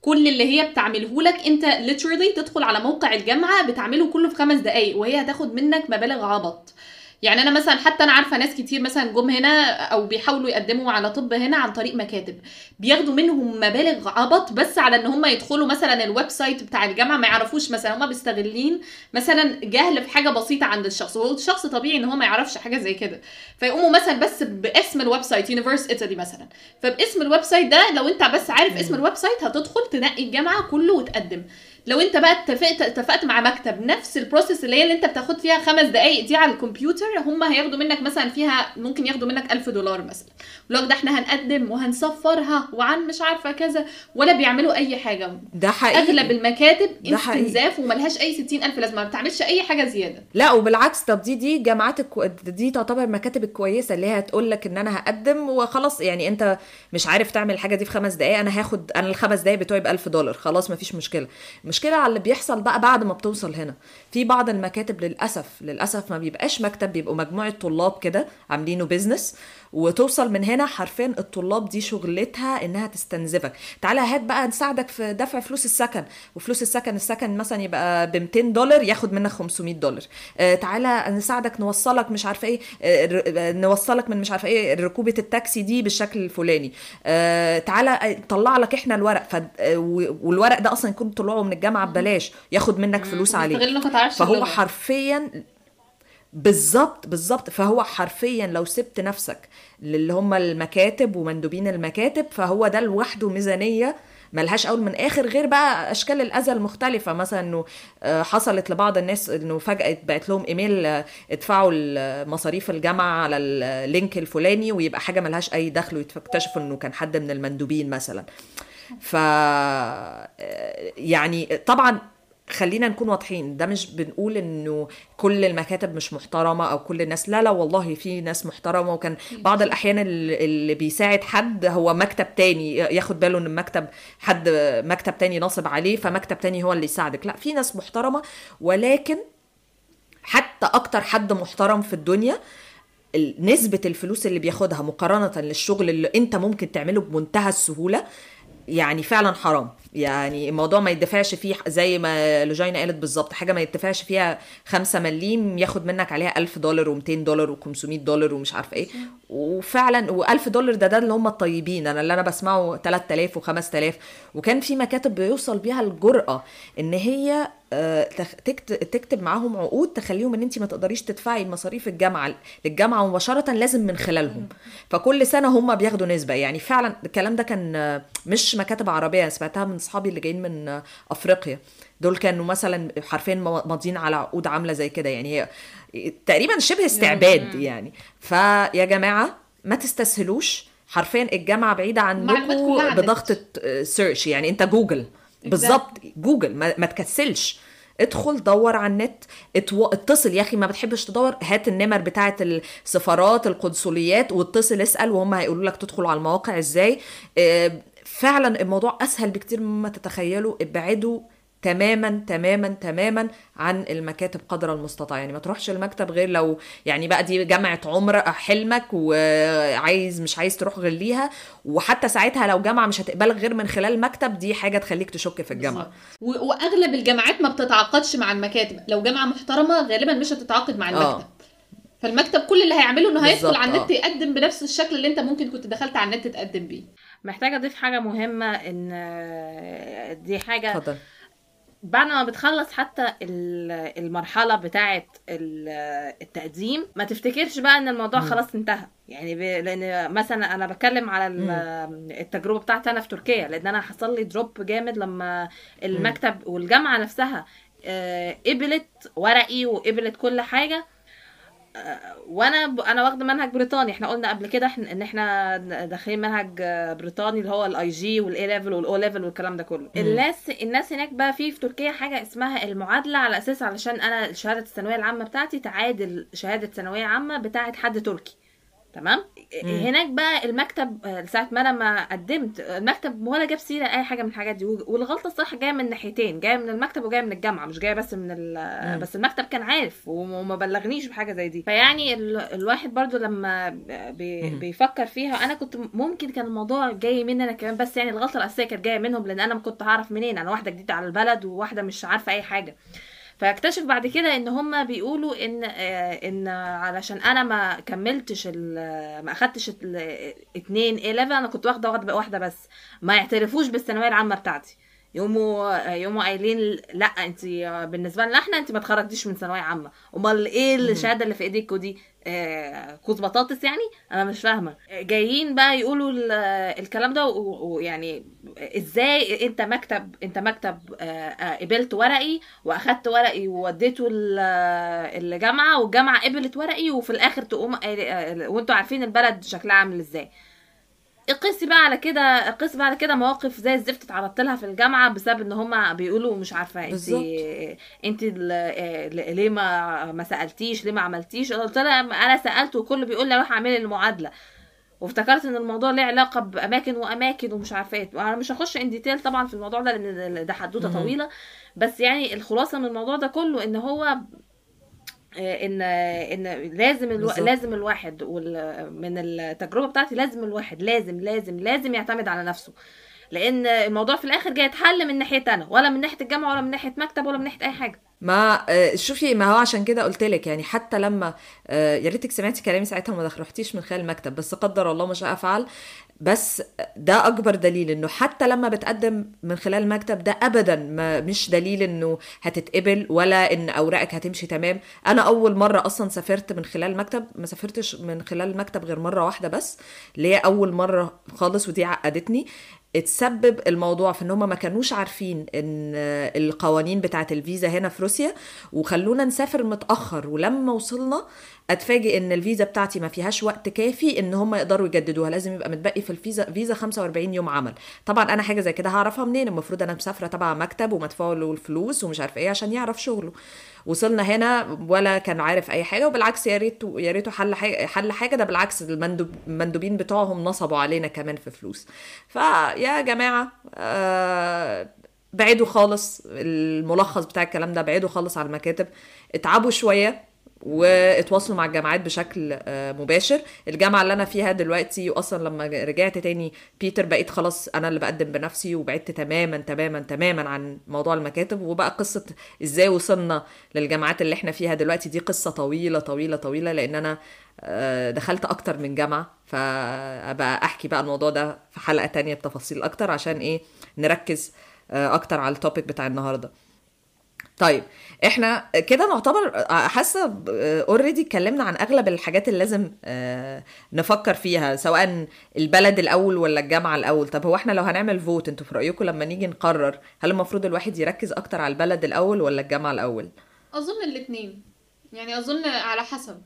كل اللي هي بتعمله لك انت literally تدخل على موقع الجامعة بتعمله كله في خمس دقايق وهي هتاخد منك مبالغ عبط. يعني أنا مثلا حتى أنا عارفة ناس كتير مثلا جم هنا أو بيحاولوا يقدموا على طب هنا عن طريق مكاتب. بياخدوا منهم مبالغ عبط بس على إن هم يدخلوا مثلا ال website بتاع الجامعة ما يعرفوش مثلا هم بيستغلين مثلا جهل في حاجة بسيطة عند الشخص هو الشخص طبيعي إن هو ما يعرفش حاجة زي كده. فيقوموا مثلا بس باسم ال website Universitaly مثلا. فباسم ال website ده لو أنت بس عارف اسم ال website هتدخل تنقي الجامعة كله وتقدم. لو انت بقى اتفقت اتفقت مع مكتب نفس ال process اللي هي اللي انت بتاخد فيها خمس دقائق دي على الكمبيوتر هم هياخدوا منك مثلا فيها ممكن ياخدوا منك ألف دولار مثلا. ولو ده إحنا هنقدم وهنصفرها وعن مش عارفة كذا ولا بيعملوا أي حاجة. ده حقيقي. أغلب المكاتب. استنزاف وملهاش أي ستين ألف لازمة ما بتعملش أي حاجة زيادة. لا وبالعكس طب دي دي جامعات الكو... دي تعتبر المكاتب الكويسة اللي هي هتقول لك إن أنا هقدم وخلاص. يعني أنت مش عارف تعمل الحاجة دي في خمس دقائق أنا هاخد أنا الخمس دقائق بتوعي ب 1000 دولار. خلاص مفيش مشكلة. المشكلة على اللي بيحصل بقى بعد ما بتوصل هنا. في بعض المكاتب للأسف للأسف ما بيبقاش مكتب بيبقوا مجموعة طلاب كده عاملينه business وتوصل من هنا حرفيا الطلاب دي شغلتها إنها تستنزفك. تعالى هات بقى نساعدك في دفع فلوس السكن. وفلوس السكن السكن مثلا يبقى ب 200 دولار ياخد منك 500 دولار. آه تعالى نساعدك نوصلك مش عارفة إيه آه آه، نوصلك من مش عارفة إيه ركوبة التاكسي دي بالشكل الفلاني. آه تعالى طلع لك إحنا الورق. ف... والورق ده أصلا يكون طلعه من الجامعة ببلاش ياخد منك فلوس عليه. فهو. حرفيا بالظبط بالظبط. فهو حرفيا لو سبت نفسك للي هم المكاتب ومندوبين المكاتب فهو ده لوحده ميزانية ملهاش أول من آخر غير بقى أشكال الأذى المختلفة. مثلا إنه آه، حصلت لبعض الناس إنه فجأة بقت لهم إيميل آه، ادفعوا مصاريف الجامعة على اللينك الفلاني ويبقى حاجة ملهاش أي دخل ويكتشفوا إنه كان حد من المندوبين مثلا. ف آه، يعني طبعا خلينا نكون واضحين ده مش بنقول إنه كل المكاتب مش محترمة أو كل الناس لا لا والله في ناس محترمة وكان بعض الأحيان ال- اللي بيساعد حد هو مكتب تاني ياخد باله إن المكتب حد مكتب تاني ناصب عليه فمكتب تاني هو اللي يساعدك. لا في ناس محترمة ولكن حتى أكتر حد محترم في الدنيا ال- نسبة الفلوس اللي بياخدها مقارنة للشغل اللي أنت ممكن تعمله بمنتهى السهولة يعني فعلا حرام. يعني الموضوع ما يدفعش فيه زي ما لوجينا قالت بالظبط حاجة ما يدفعش فيها خمسة مليم ياخد منك عليها ألف دولار و200 دولار و500 دولار ومش عارفة إيه. وفعلا و1000 دولار ده ده اللي هم الطيبين أنا اللي أنا بسمعه 3000 و5000 وكان في مكاتب بيوصل بيها الجرأة إن هي تكتب معاهم عقود تخليهم إن انت ما تقدريش تدفعي مصاريف الجامعة للجامعة مباشره لازم من خلالهم. فكل سنة هم بياخدوا نسبة. يعني فعلا الكلام ده كان آه، مش مكاتب عربية سمعتها من اصحابي اللي جايين من آه، أفريقيا. دول كانوا مثلا حرفيا ماضيين على عقود عاملة زي كده. يعني هي تقريبا شبه استعباد يعني. فيا جماعة ما تستسهلوش. حرفيا الجامعة بعيدة عنكم. بضغطة search يعني أنت جوجل بالظبط جوجل ما, ما تكسلش. ادخل دور على النت. اتو... اتصل. يا أخي ما بتحبش تدور؟ هات النمر بتاعه السفارات القنصليات واتصل اسأل وهم هيقولوا لك تدخل على المواقع إزاي. آه، فعلا الموضوع أسهل بكتير مما تتخيلوا. ابعدوا تماما تماما تماما عن المكاتب قدر المستطاع. يعني ما تروحش المكتب غير لو يعني بقى دي جامعة عمر حلمك وعايز مش عايز تروح غير ليها. وحتى ساعتها لو جامعة مش هتقبلك غير من خلال مكتب دي حاجة تخليك تشك في الجامعة. و- وأغلب الجامعات ما بتتعاقدش مع المكاتب. لو جامعة محترمة غالبا مش هتتعاقد مع آه. المكتب فالمكتب كل اللي هيعمله إنه هيدخل على النت آه. يقدم بنفس الشكل اللي أنت ممكن كنت دخلت على النت تقدم بيه. محتاجة أضيف حاجة مهمة إن آه، دي حاجة اتفضل. بعد ما بتخلص حتى ال- المرحلة بتاعه ال- التقديم ما تفتكرش بقى إن الموضوع خلاص انتهى. يعني ب... لأن مثلا أنا بتكلم على ال- التجربة بتاعتي أنا في تركيا لأن أنا حصل لي دروب جامد لما المكتب والجامعة نفسها آه، قبلت ورقي وقبلت كل حاجة. آه، وأنا ب... أنا واخده منهج بريطاني. إحنا قلنا قبل كده ان إحنا داخلين منهج آه، بريطاني اللي هو ال IG وال A level وال O level والكلام ده كله. الناس الناس هناك بقى في في تركيا حاجة اسمها المعادلة على أساس علشان أنا شهادة الثانوية العامة بتاعتي تعادل شهادة ثانوية عامة بتاعت حد تركي. تمام؟ هناك بقى المكتب آه، ساعه ما أنا ما قدمت المكتب ولا جاب سيرة أي حاجة من الحاجات دي. والغلطة الصح جاية من ناحيتين جاية من المكتب وجاية من الجامعة مش جاية بس من ال- بس المكتب كان عارف وما بلغنيش بحاجة زي دي. فيعني ال- الواحد برضو لما بي بيفكر فيها أنا كنت ممكن كان الموضوع جاي مني أنا كمان بس يعني الغلطة الأساسية كانت جاية منهم لأن أنا ما كنت هعرف منين. أنا واحدة جديدة على البلد وواحدة مش عارفة أي حاجة. فاكتشف بعد كده إن هم بيقولوا إن آه، إن علشان أنا ما كملتش ما أخدتش اتنين A level أنا كنت واخدة واحدة واحدة بس ما يعترفوش بالثانوية العامة بتاعتي. يقوموا يقوموا قايلين لا انت بالنسبة لنا إحنا انت ما اتخرجتيش من ثانوية عامة. امال إيه الشهادة اللي في ايديكوا دي آه، كوز بطاطس يعني؟ أنا مش فاهمة. جايين بقى يقولوا ال- الكلام ده ويعني إزاي انت مكتب انت مكتب آه، آه، قبلت ورقي واخدت ورقي ووديته ال- الجامعة والجامعة قبلت ورقي وفي الآخر تقوم آه، وانتوا عارفين البلد شكلها عامل إزاي. قسي بقى على كده قسي بقى على كده مواقف زي الزفت اتعرضت لها في الجامعة بسبب إن هم بيقولوا مش عارفة انت. انت آه، ليه ما ما سألتيش؟ ليه ما عملتيش؟ قلت لها أنا سألت وكله بيقول لي روح اعملي المعادلة. وافتكرت إن الموضوع ليه علاقة بأماكن وأماكن ومش عارفة إيه. أنا مش هخش ان ديتيل طبعا في الموضوع ده لأن ده حدوتة. طويلة. بس يعني الخلاصة من الموضوع ده كله إن هو إن إن لازم ألو... لازم الواحد وال... من التجربة بتاعتي لازم الواحد لازم لازم لازم يعتمد على نفسه. لأن الموضوع في الآخر جاي يتحل من ناحية أنا ولا من ناحية الجامعة ولا من ناحية مكتب ولا من ناحية أي حاجة. ما آه، شوفي ما هو عشان كده قلت لك يعني حتى لما آه، يا ريتك سمعتي كلامي ساعتها وما رحتيش من خلال المكتب بس قدر الله ما شاء فعل بس ده أكبر دليل إنه حتى لما بتقدم من خلال المكتب ده ابدا ما مش دليل إنه هتتقبل ولا إن أوراقك هتمشي تمام. أنا أول مرة أصلا سافرت من خلال المكتب ما سافرتش من خلال المكتب غير مرة واحدة بس اللي هي أول مرة خالص ودي عقدتني. اتسبب الموضوع في إن هم ما كانوش عارفين إن القوانين بتاعت الفيزا هنا في روسيا وخلونا نسافر متأخر. ولما وصلنا أتفاجئ إن الفيزا بتاعتي ما فيهاش وقت كافي إن هم يقدروا يجددوها. لازم يبقى متبقي في الفيزا فيزا 45 يوم عمل. طبعا أنا حاجة زي كده هعرفها منين؟ المفروض أنا مسافرة تبع مكتب ومدفوع له الفلوس ومش عارف إيه عشان يعرف شغله. وصلنا هنا ولا كان عارف أي حاجة وبالعكس يا ريت يا ريته حل حاجة حل حاجة. ده بالعكس المندوب المندوبين بتوعهم نصبوا علينا كمان في فلوس. فيا جماعة آه بعيدوا خالص الملخص بتاع الكلام ده بعيدوا خالص على المكاتب. اتعبوا شوية. واتواصلوا مع الجامعات بشكل آه، مباشر. الجامعة اللي أنا فيها دلوقتي أصلا لما رجعت تاني بيتر بقيت خلاص أنا اللي بقدم بنفسي وبعدت تماما تماما تماما عن موضوع المكاتب. وبقى قصة إزاي وصلنا للجامعات اللي إحنا فيها دلوقتي. دي قصة طويلة طويلة طويلة لأن أنا آه، دخلت أكتر من جامعة. فأبقى أحكي بقى الموضوع ده في حلقة تانية بتفاصيل أكتر عشان إيه؟ نركز آه، أكتر على ال topic بتاع النهارده. طيب إحنا كده نعتبر حاسة already اتكلمنا عن أغلب الحاجات اللي لازم آه، نفكر فيها سواء البلد الأول ولا الجامعة الأول. طب هو إحنا لو هنعمل vote أنتوا في رأيكم لما نيجي نقرر هل المفروض الواحد يركز أكتر على البلد الأول ولا الجامعة الأول؟ أظن الاثنين يعني أظن على حسب.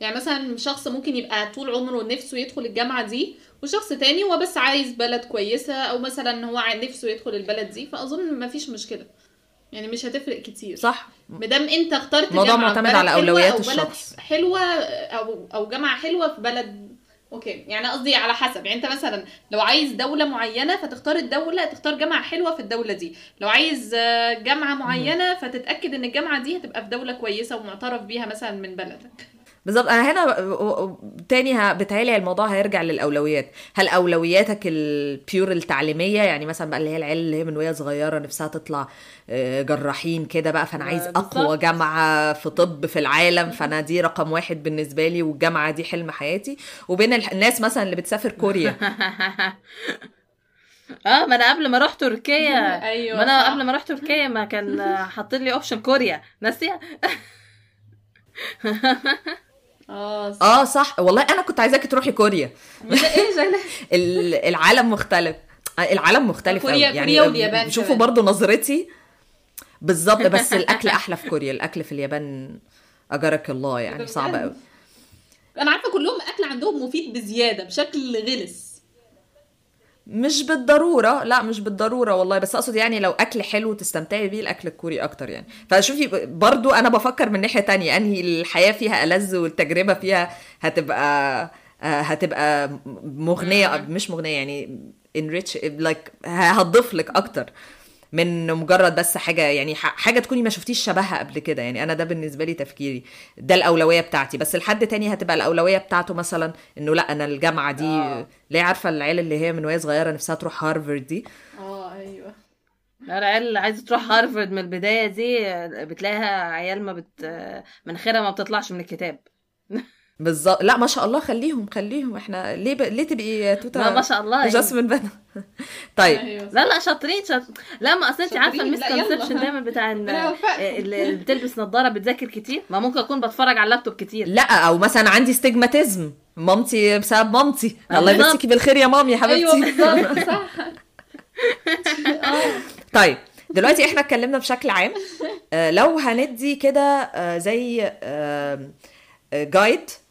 يعني مثلا شخص ممكن يبقى طول عمره نفسه يدخل الجامعة دي وشخص تاني هو بس عايز بلد كويسة أو مثلا هو نفسه يدخل البلد دي. فأظن مفيش مشكلة. يعني مش هتفرق كتير. صح. مادام انت اخترت الموضوع معتمد على أو بلد الشخص. حلوة أو أو جامعة حلوة في بلد أوكي. يعني قصدي على حسب. يعني انت مثلا لو عايز دولة معينة فتختار الدولة تختار جامعة حلوة في الدولة دي. لو عايز آه، جامعة معينة فتتأكد إن الجامعة دي هتبقى في دولة كويسة ومعترف بيها مثلا من بلدك. بالظبط. أنا هنا تاني بتهيألي الموضوع هيرجع للأولويات. هل أولوياتك ال pure التعليمية يعني مثلا بقى اللي هي العيال اللي هي من وهي صغيرة نفسها تطلع آه، جراحين كده بقى فأنا عايز بالظبط. أقوى جامعة في طب في العالم فأنا دي رقم واحد بالنسبة لي والجامعة دي حلم حياتي. وبين الناس مثلا اللي بتسافر كوريا. آه ما أنا قبل ما أروح تركيا. أيوه ما أنا صح. قبل ما أروح تركيا ما كان حاطين لي option كوريا. ناسية؟ آه صح. آه صح. والله أنا كنت عايزاكي تروحي كوريا. إيه ال- العالم مختلف. العالم مختلف كوريا- قوي. كوريا واليابان شوفوا. برضو نظرتي. بالظبط بس الأكل أحلى في كوريا. الأكل في اليابان أجرك الله يعني صعب قوي أنا عارفة كلهم أكل عندهم مفيد بزيادة بشكل غلس. مش بالضرورة لا مش بالضرورة والله بس أقصد يعني لو أكل حلو تستمتعي بيه الأكل الكوري أكتر يعني. فشوفي برضو أنا بفكر من ناحية تانية أنهي الحياة فيها ألذ والتجربة فيها هتبقى آه، هتبقى مغنية مش مغنية يعني enrich like هتضيف لك أكتر. من مجرد بس حاجة يعني حاجة تكوني ما شفتيش شبهها قبل كده. يعني أنا ده بالنسبة لي تفكيري. ده الأولوية بتاعتي. بس لحد تاني هتبقى الأولوية بتاعته مثلا إنه لأ أنا الجامعة دي آه. ليه عارفة العيال اللي هي من وهي صغيرة نفسها تروح هارفرد دي؟ آه أيوه. العيال اللي عايزة تروح هارفرد من البداية دي بتلاقيها عيال ما بت مناخيرها ما بتطلعش من الكتاب. بالظبط. لا ما شاء الله خليهم خليهم. إحنا ليه ب... ليه تبقي توتا لا ما شاء الله يعني. جاسمين بنا طيب. أيوة. لا لا شاطرين شاط... لا ما اصل انت عارفة ال misconception دايما بتاع اللي بتلبس نظارة بتذاكر كتير. ما ممكن أكون بتفرج على اللابتوب كتير. لا أو مثلا عندي astigmatism مامتي بسبب مامتي. الله يمسكي بالخير يا مامي يا حبيبتي. أيوه بالظبط صح. طيب. دلوقتي إحنا اتكلمنا بشكل عام. آه لو هندي كده آه زي آه guide آه،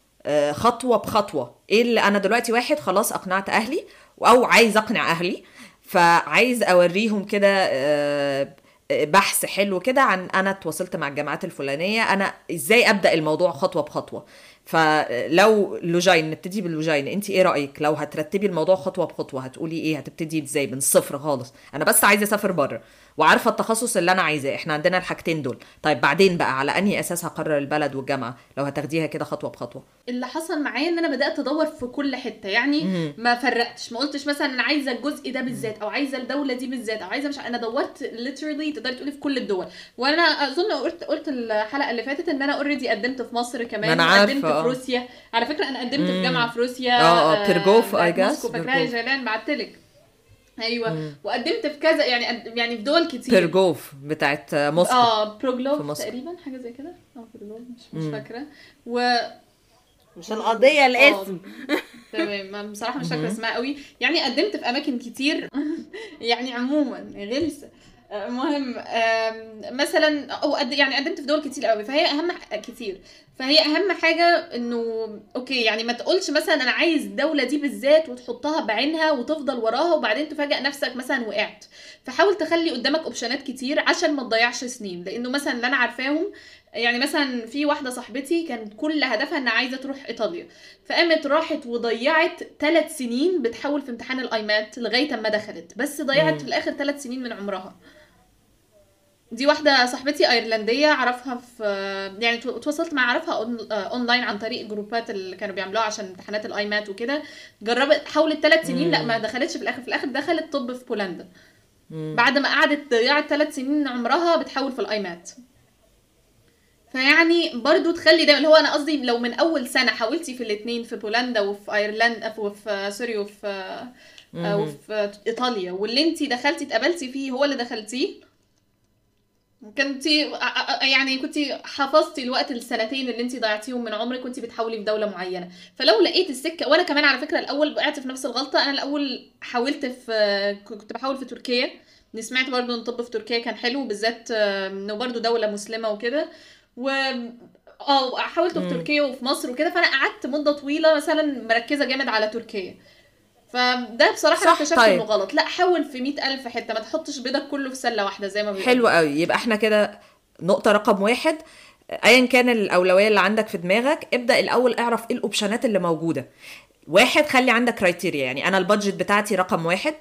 خطوة بخطوة. إيه اللي أنا دلوقتي واحد خلاص أقنعت أهلي أو عايز أقنع أهلي فعايز أوريهم كده آه، بحث حلو كده عن أنا اتواصلت مع الجامعات الفلانية أنا إزاي أبدأ الموضوع خطوة بخطوة. فلو لوجين نبتدي باللوجين أنت إيه رأيك؟ لو هترتبي الموضوع خطوة بخطوة هتقولي إيه؟ هتبتدي إزاي؟ من الصفر خالص. أنا بس عايزة أسافر بره. وعارفة التخصص اللي أنا عايزاه. إحنا عندنا الحاجتين دول. طيب بعدين بقى على أنهي أساس هقرر البلد والجامعة؟ لو هتاخديها كده خطوة بخطوة. اللي حصل معايا إن أنا بدأت أدور في كل حتة. يعني م- ما فرقتش. ما قلتش مثلا أنا عايزة الجزء ده بالذات أو عايزة الدولة دي بالذات أو عايزة مش أنا دورت literally تقدري تقولي في كل الدول. وأنا أظن قلت قلت الحلقة اللي فاتت إن أنا already قدمت في مصر كمان أنا عارفة قدمت في روسيا. على فكرة أنا قدمت في جامعة في روسيا آه آه بيروجوف اي جاس فاكراها جيلان بعتلك. أيوه. مم. وقدمت في كذا يعني يعني في دول كتير. بيروجوف بتاعت موسكو. آه بيروجوف تقريبا حاجة زي كده. آه بيروجوف مش, مش فاكرة. و مش القضية الاسم. تمام. بصراحة مش فاكرة اسمها قوي. يعني قدمت في أماكن كتير. يعني عموما غلسه مهم. مثلا أو يعني قدمت في دول كتير قوي. فهي أهم كتير. فهي أهم حاجة إنه okay يعني ما تقولش مثلا أنا عايز الدولة دي بالذات وتحطها بعينها وتفضل وراها وبعدين تفاجئ نفسك مثلا وقعت. فحاول تخلي قدامك أوبشنات كتير عشان ما تضيعش سنين. لأنه مثلا اللي أنا عارفاهم يعني مثلا في واحدة صاحبتي كانت كل هدفها إنها عايزة تروح إيطاليا. فقامت راحت وضيعت ثلاث سنين بتحاول في امتحان الأيمات لغاية أما دخلت. بس ضيعت. في الآخر ثلاث سنين من عمرها. دي واحدة صاحبتي أيرلندية أعرفها في يعني تواصلت مع أعرفها أونلاين عن طريق جروبات اللي كانوا بيعملوها عشان امتحانات الايمات وكده. جربت حاولت ثلاث سنين. لأ ما دخلتش في الآخر. في الآخر دخلت طب في بولندا. بعد ما قعدت ضيعت ثلاث سنين عمرها بتحاول في الايمات فيعني برضو تخلي ده اللي هو أنا قصدي لو من أول سنة حاولتي في الاثنين في بولندا وفي ايرلندا وفي سوري وفي وفي إيطاليا واللي انت دخلتي اتقبلتي فيه هو اللي دخلتيه كنتي يعني كنتي حفظتي الوقت السنتين اللي انت ضيعتيهم من عمرك كنتي بتحاولي في دولة معينة. فلو لقيت السكة وأنا كمان على فكرة الأول وقعت في نفس الغلطة أنا الأول حاولت في كنت بحاول في تركيا. سمعت برضو إن الطب في تركيا كان حلو بالذات إنه برضو دولة مسلمة وكده. و آه حاولت في تركيا وفي مصر وكده فأنا قعدت مدة طويلة مثلا مركزة جامد على تركيا. فده بصراحة أنا اكتشفت طيب. إنه غلط. لا حاول في مئة ألف حتة ما تحطش بيضك كله في سلة واحدة زي ما بيقولوا. حلو قوي. يبقى إحنا كده نقطة رقم واحد. ايا كان الأولوية اللي عندك في دماغك ابدأ الأول اعرف إيه ال options ات اللي موجودة. واحد خلي عندك criteria يعني أنا ال budget بتاعتي رقم واحد.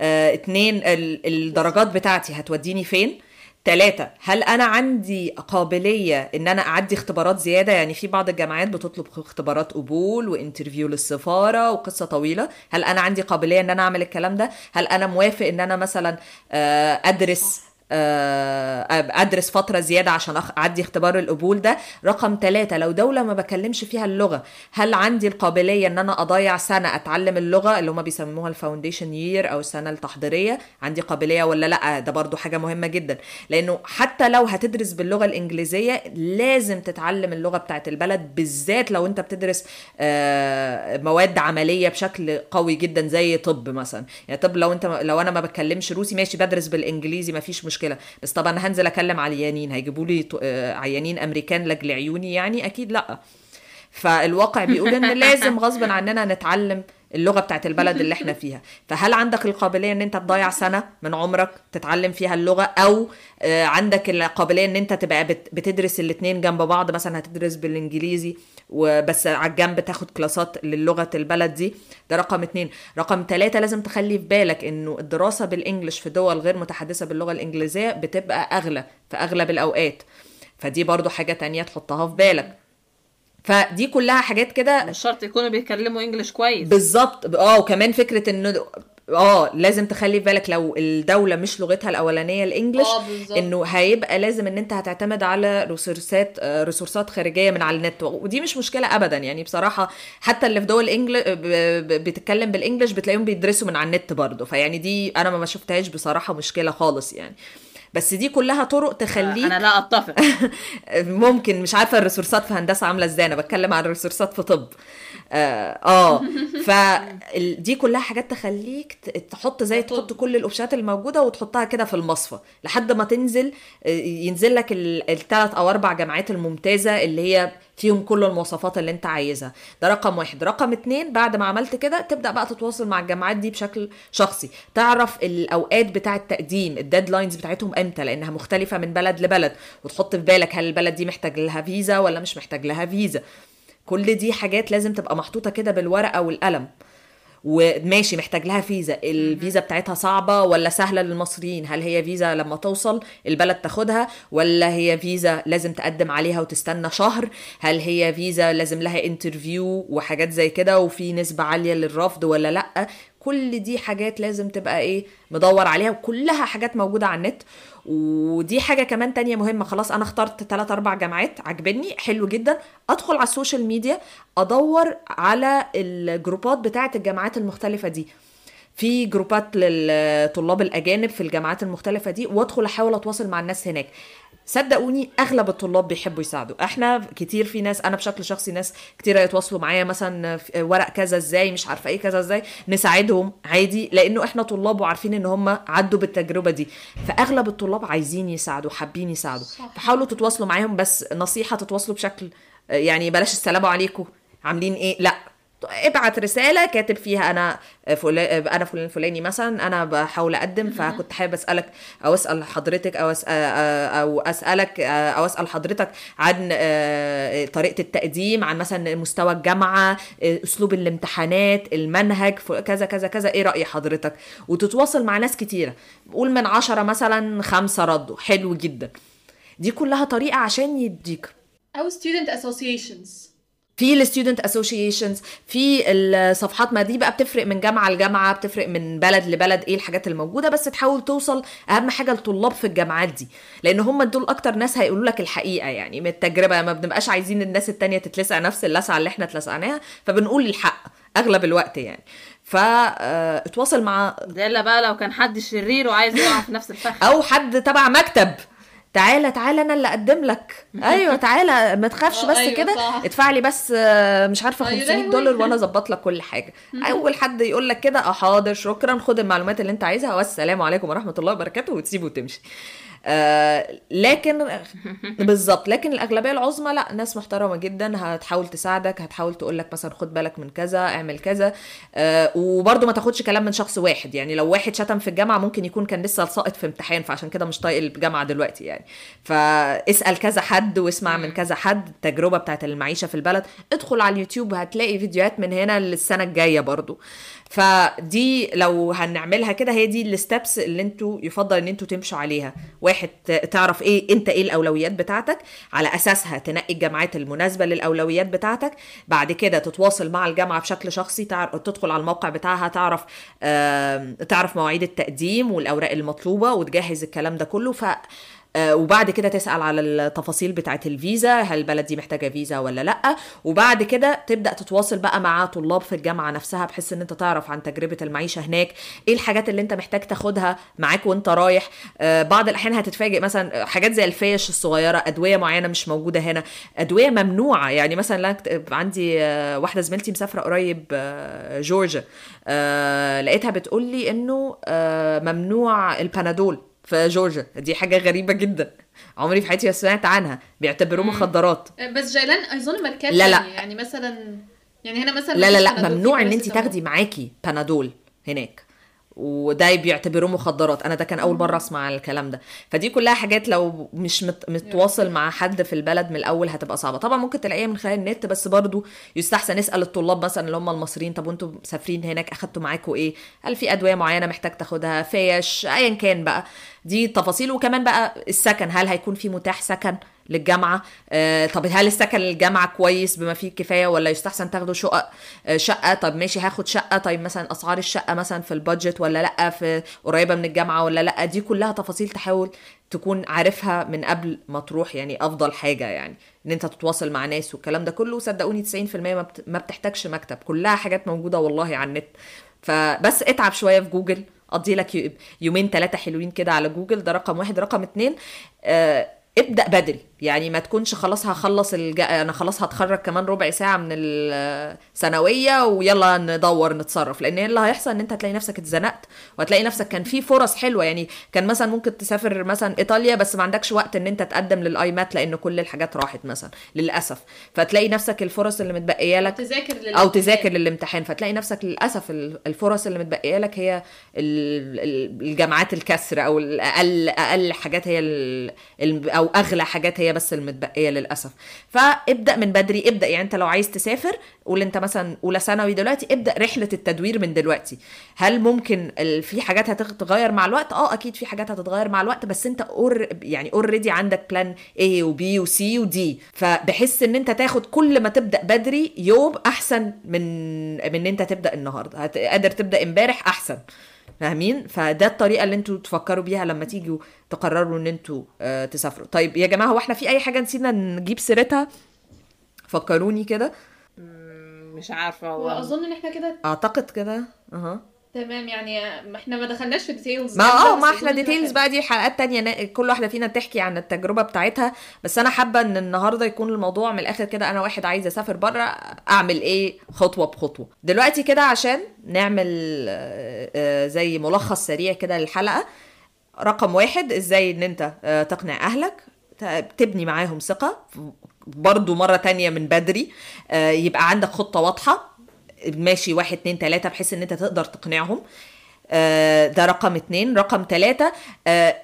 آه اتنين الدرجات بتاعتي هتوديني فين؟ ثلاثة هل أنا عندي قابلية إن أنا أعدي اختبارات زيادة؟ يعني في بعض الجامعات بتطلب اختبارات قبول و interview للسفارة وقصة طويلة. هل أنا عندي قابلية إن أنا أعمل الكلام ده؟ هل أنا موافق إن أنا مثلا أدرس أدرس فترة زيادة عشان أعدي اختبار القبول ده. رقم ثلاثة لو دولة ما بكلمش فيها اللغة هل عندي القابلية إن أنا أضيع سنة أتعلم اللغة اللي هم بيسموها ال foundation year أو السنة التحضيرية؟ عندي قابلية ولا لأ؟ ده برضو حاجة مهمة جدا. لأنه حتى لو هتدرس باللغة الإنجليزية لازم تتعلم اللغة بتاعت البلد بالذات لو أنت بتدرس مواد عملية بشكل قوي جدا زي طب مثلا. يعني طب لو أنت لو أنا ما بتكلمش روسي ماشي بدرس بالإنجليزي ما فيش مشكلة. مشكلة. بس طبعا هنزل أكلم عيانين هيجيبوا لي آه، عيانين أمريكان لأجل عيوني يعني؟ أكيد لأ. فالواقع بيقول إن لازم غصب عننا نتعلم اللغة بتاعت البلد اللي إحنا فيها. فهل عندك القابلية ان انت تضيع سنة من عمرك تتعلم فيها اللغة؟ أو آه، عندك القابلية ان انت تبقى بت- بتدرس الاتنين جنب بعض مثلا هتدرس بالانجليزي وبس على الجنب تاخد كلاسات للغة البلد دي؟ ده رقم اتنين. رقم ثلاثة لازم تخلي في بالك انه الدراسة بالانجلش في دول غير متحدثة باللغة الانجليزية بتبقى أغلى في أغلب الأوقات. فدي برضو حاجة تانية تحطها في بالك. فدي كلها حاجات كده مش شرط يكونوا بيتكلموا انجلش كويس. بالظبط. آه وكمان فكرة إنه آه لازم تخلي في بالك لو الدولة مش لغتها الأولانية الإنجليش بالظبط. إنه هيبقى لازم إن أنت هتعتمد على ريسورسات آه، ريسورسات خارجية من على النت. ودي مش مشكلة ابدا. يعني بصراحة حتى اللي في دول انجل بتتكلم بالإنجليش بتلاقيهم بيدرسوا من على النت برضه. فيعني دي أنا ما شفتهاش بصراحة مشكلة خالص يعني. بس دي كلها طرق تخليك أنا لا أتفق. ممكن مش عارفة ال resources ات في هندسة عاملة إزاي أنا بتكلم عن ال resources ات في طب. آه, آه. فدي كلها حاجات تخليك تحط زي تحط كل ال options ات الموجودة وتحطها كده في المصفى لحد ما تنزل آه، ينزل لك الثلاث أو أربع جامعات الممتازة اللي هي فيهم كل المواصفات اللي أنت عايزها. ده رقم واحد. رقم اتنين بعد ما عملت كده تبدأ بقى تتواصل مع الجامعات دي بشكل شخصي. تعرف الأوقات بتاع التقديم ال deadlines بتاعتهم إمتى؟ لأنها مختلفة من بلد لبلد. وتحط في بالك هل البلد دي محتاج لها فيزا ولا مش محتاج لها فيزا. كل دي حاجات لازم تبقى محطوطة كده بالورقة والقلم. وماشي محتاج لها فيزا. الفيزا بتاعتها صعبة ولا سهلة للمصريين؟ هل هي فيزا لما توصل البلد تاخدها ولا هي فيزا لازم تقدم عليها وتستنى شهر؟ هل هي فيزا لازم لها interview وحاجات زي كده وفي نسبة عالية للرفض ولا لأ؟ كل دي حاجات لازم تبقى إيه مدور عليها وكلها حاجات موجودة على النت. ودي حاجة كمان تانية مهمة خلاص أنا اخترت 3 4 جامعات عجبني حلو جدا. أدخل على ال social media أدور على ال groups ات بتاعة الجامعات المختلفة دي. في group ات للطلاب الأجانب في الجامعات المختلفة دي وأدخل أحاول أتواصل مع الناس هناك. صدقوني أغلب الطلاب بيحبوا يساعدوا. إحنا كتير في ناس أنا بشكل شخصي ناس كتير يتواصلوا معايا مثلا ورق كذا إزاي مش عارفة إيه كذا إزاي نساعدهم عادي لأنه إحنا طلاب وعارفين إن هم عدوا بالتجربة دي. فأغلب الطلاب عايزين يساعدوا حابين يساعدوا. فحاولوا تتواصلوا معاهم بس نصيحة تتواصلوا بشكل يعني بلاش السلام عليكم عاملين إيه؟ لأ. ابعت رسالة كاتب فيها أنا فلان أنا فلان الفلاني مثلا أنا بحاول أقدم فكنت حابب أسألك أو أسأل حضرتك أو أسأل أو أسألك أو أسأل حضرتك عن آه، طريقة التقديم عن مثلا مستوى الجامعة آه، أسلوب الامتحانات المنهج كذا كذا كذا. إيه رأي حضرتك؟ وتتواصل مع ناس كتيرة. قول من عشرة مثلا خمسة ردوا حلو جدا. دي كلها طريقة عشان يديك. أو student associations. في ال student associations في الصفحات ما دي بقى بتفرق من جامعة لجامعة بتفرق من بلد لبلد إيه الحاجات الموجودة بس تحاول توصل أهم حاجة لطلاب في الجامعات دي لأن هم دول أكتر ناس هيقولوا لك الحقيقة يعني من التجربة ما بنبقاش عايزين الناس التانية تتلسع نفس اللسعة اللي إحنا اتلسعناها فبنقول الحق أغلب الوقت يعني. فاتواصل مع ده إلا بقى لو كان حد شرير وعايز يقع في نفس الفخ. أو حد تبع مكتب. تعالى تعالى أنا اللي أقدم لك. أيوه تعالى ما تخافش آه، بس أيوة كده. ادفع لي بس آه، مش عارفة أيوة 500 لهوي. دولار وأنا أظبط لك كل حاجة. أول حد يقول لك كده آه حاضر شكرا خد المعلومات اللي أنت عايزها والسلام عليكم ورحمة الله وبركاته وتسيبه وتمشي. آه لكن بالظبط لكن الأغلبية العظمى لا ناس محترمة جدا هتحاول تساعدك هتحاول تقول لك مثلا خد بالك من كذا اعمل كذا آه وبرده ما تاخدش كلام من شخص واحد يعني لو واحد شتم في الجامعة ممكن يكون كان لسه ساقط في امتحان فعشان كده مش طايق الجامعة دلوقتي يعني. فاسأل كذا حد واسمع من كذا حد التجربة بتاعت المعيشة في البلد. ادخل على اليوتيوب هتلاقي فيديوهات من هنا للسنة الجاية برضو فدي لو هنعملها كده هي دي الستبس اللي أنتوا يفضل ان أنتوا تمشوا عليها. واحد تعرف إيه انت إيه الأولويات بتاعتك على أساسها تنقي الجامعات المناسبة للأولويات بتاعتك. بعد كده تتواصل مع الجامعة بشكل شخصي تعرف تدخل على الموقع بتاعها تعرف آم، تعرف مواعيد التقديم والأوراق المطلوبة وتجهز الكلام ده كله. ف آه، وبعد كده تسأل على التفاصيل بتاعت الفيزا هل البلد دي محتاجة فيزا ولا لأ. وبعد كده تبدأ تتواصل بقى مع طلاب في الجامعة نفسها بحيث إن أنت تعرف عن تجربة المعيشة هناك إيه الحاجات اللي أنت محتاج تاخدها معاك وأنت رايح. آه، بعض الأحيان هتتفاجئ مثلا حاجات زي الفيش الصغيرة أدوية معينة مش موجودة هنا أدوية ممنوعة. يعني مثلا لا عندي آه، واحدة زميلتي مسافرة قريب آه، جورجيا. آه، لقيتها بتقول لي إنه آه، ممنوع البنادول. في جورجيا. دي حاجة غريبة جدا. عمري في حياتي ما سمعت عنها. بيعتبروه مخدرات. بس جيلان اظن ماركات لا، لا. يعني مثلا يعني هنا مثلا لا لا لا. ممنوع إن انت. تاخدي معاكي بنادول هناك. وده بيعتبروه مخدرات. أنا ده كان أول مرة أسمع الكلام ده. فدي كلها حاجات لو مش مت... متواصل مع حد في البلد من الأول هتبقى صعبة. طبعا ممكن تلاقيها من خلال النت بس برضو يستحسن نسال الطلاب مثلا اللي هم المصريين طب وأنتوا مسافرين هناك أخدتوا معاكم إيه؟ هل في أدوية معينة محتاج تاخدها؟ فيش ايا كان بقى. دي تفاصيل. وكمان بقى السكن هل هيكون في متاح سكن؟ للجامعة. آه طب هل السكن للجامعة كويس بما فيه الكفاية ولا يستحسن تاخدوا شقق؟ آه شقة. طب ماشي هاخد شقة. طيب مثلا أسعار الشقة مثلا في البادجت ولا لأ؟ في قريبة من الجامعة ولا لأ؟ دي كلها تفاصيل تحاول تكون عارفها من قبل ما تروح يعني أفضل حاجة يعني إن أنت تتواصل مع ناس والكلام ده كله. صدقوني 90% ما بت- ما بتحتاجش مكتب. كلها حاجات موجودة والله على النت. فبس اتعب شوية في جوجل. قضي لك يو- يومين ثلاثة حلوين كده على جوجل. ده رقم واحد. رقم اتنين آه ابدأ بدري. يعني ما تكونش خلاص هخلص الج... أنا خلاص هتخرج كمان ربع ساعة من الثانويه ويلا ندور نتصرف. لأن إيه اللي هيحصل؟ إن أنت هتلاقي نفسك اتزنقت وهتلاقي نفسك كان في فرص حلوة. يعني كان مثلا ممكن تسافر مثلا إيطاليا بس ما عندكش وقت إن أنت تقدم للآيمات لأن كل الحاجات راحت مثلا للأسف. فتلاقي نفسك الفرص اللي متبقية لك تذاكر. أو تذاكر للامتحان. فتلاقي نفسك للأسف ال- الفرص اللي متبقية لك هي ال- ال- الجامعات الكسر أو الاقل أقل حاجات هي ال- ال- أغلى حاجات هي بس المتبقية للأسف. فابدأ من بدري ابدأ يعني أنت لو عايز تسافر قول أنت مثلا أولى ثانوي دلوقتي ابدأ رحلة التدوير من دلوقتي. هل ممكن في حاجات هتتغير مع الوقت؟ آه أكيد في حاجات هتتغير مع الوقت بس أنت al- يعني already عندك plan A و B و C و D فبحس إن أنت تاخد كل ما تبدأ بدري يوم أحسن من من إن أنت تبدأ النهارده. قادر تبدأ امبارح أحسن. فاهمين؟ فده الطريقة اللي أنتوا تفكروا بيها لما تيجوا تقرروا ان أنتوا آه تسافروا. طيب يا جماعة هو إحنا في أي حاجة نسينا نجيب سيرتها؟ فكروني كده. مش عارفة هو واظن إن إحنا كده أعتقد كده. أها. تمام يعني ما إحنا ما دخلناش في details ما آه ما إحنا details بقى دي حلقات تانية كل واحدة فينا تحكي عن التجربة بتاعتها. بس أنا حابة إن النهاردة يكون الموضوع من الآخر كده أنا واحد عايز أسافر بره أعمل إيه؟ خطوة بخطوة. دلوقتي كده عشان نعمل آه، آه، زي ملخص سريع كده للحلقة. رقم واحد إزاي إن أنت آه، تقنع أهلك تبني معاهم ثقة برضو مرة تانية من بدري يبقى عندك خطة واضحة. ماشي واحد اتنين تلاتة بحيث إن أنت تقدر تقنعهم. آه، ده رقم اتنين. رقم تلاتة آه،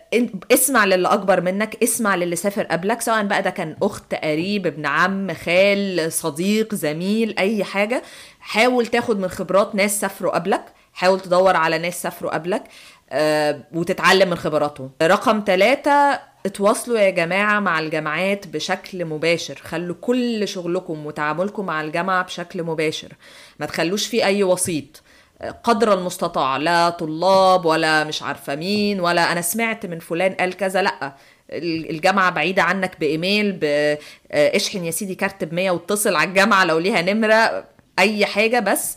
اسمع للي أكبر منك اسمع للي سافر قبلك سواء بقى ده كان أخت قريب ابن عم خال صديق زميل أي حاجة. حاول تاخد من خبرات ناس سافروا قبلك. حاول تدور على ناس سافروا قبلك آه، وتتعلم من خبراتهم. رقم ثلاثة اتواصلوا يا جماعة مع الجامعات بشكل مباشر. خلوا كل شغلكم وتعاملكم مع الجامعة بشكل مباشر. ما تخلوش فيه أي وسيط. قدر المستطاع. لا طلاب ولا مش عارفة مين ولا أنا سمعت من فلان قال كذا. لأ ال- الجامعة بعيدة عنك بإيميل ب- آه، اشحن يا سيدي كارت بمية واتصل على الجامعة لو ليها نمرة أي حاجة. بس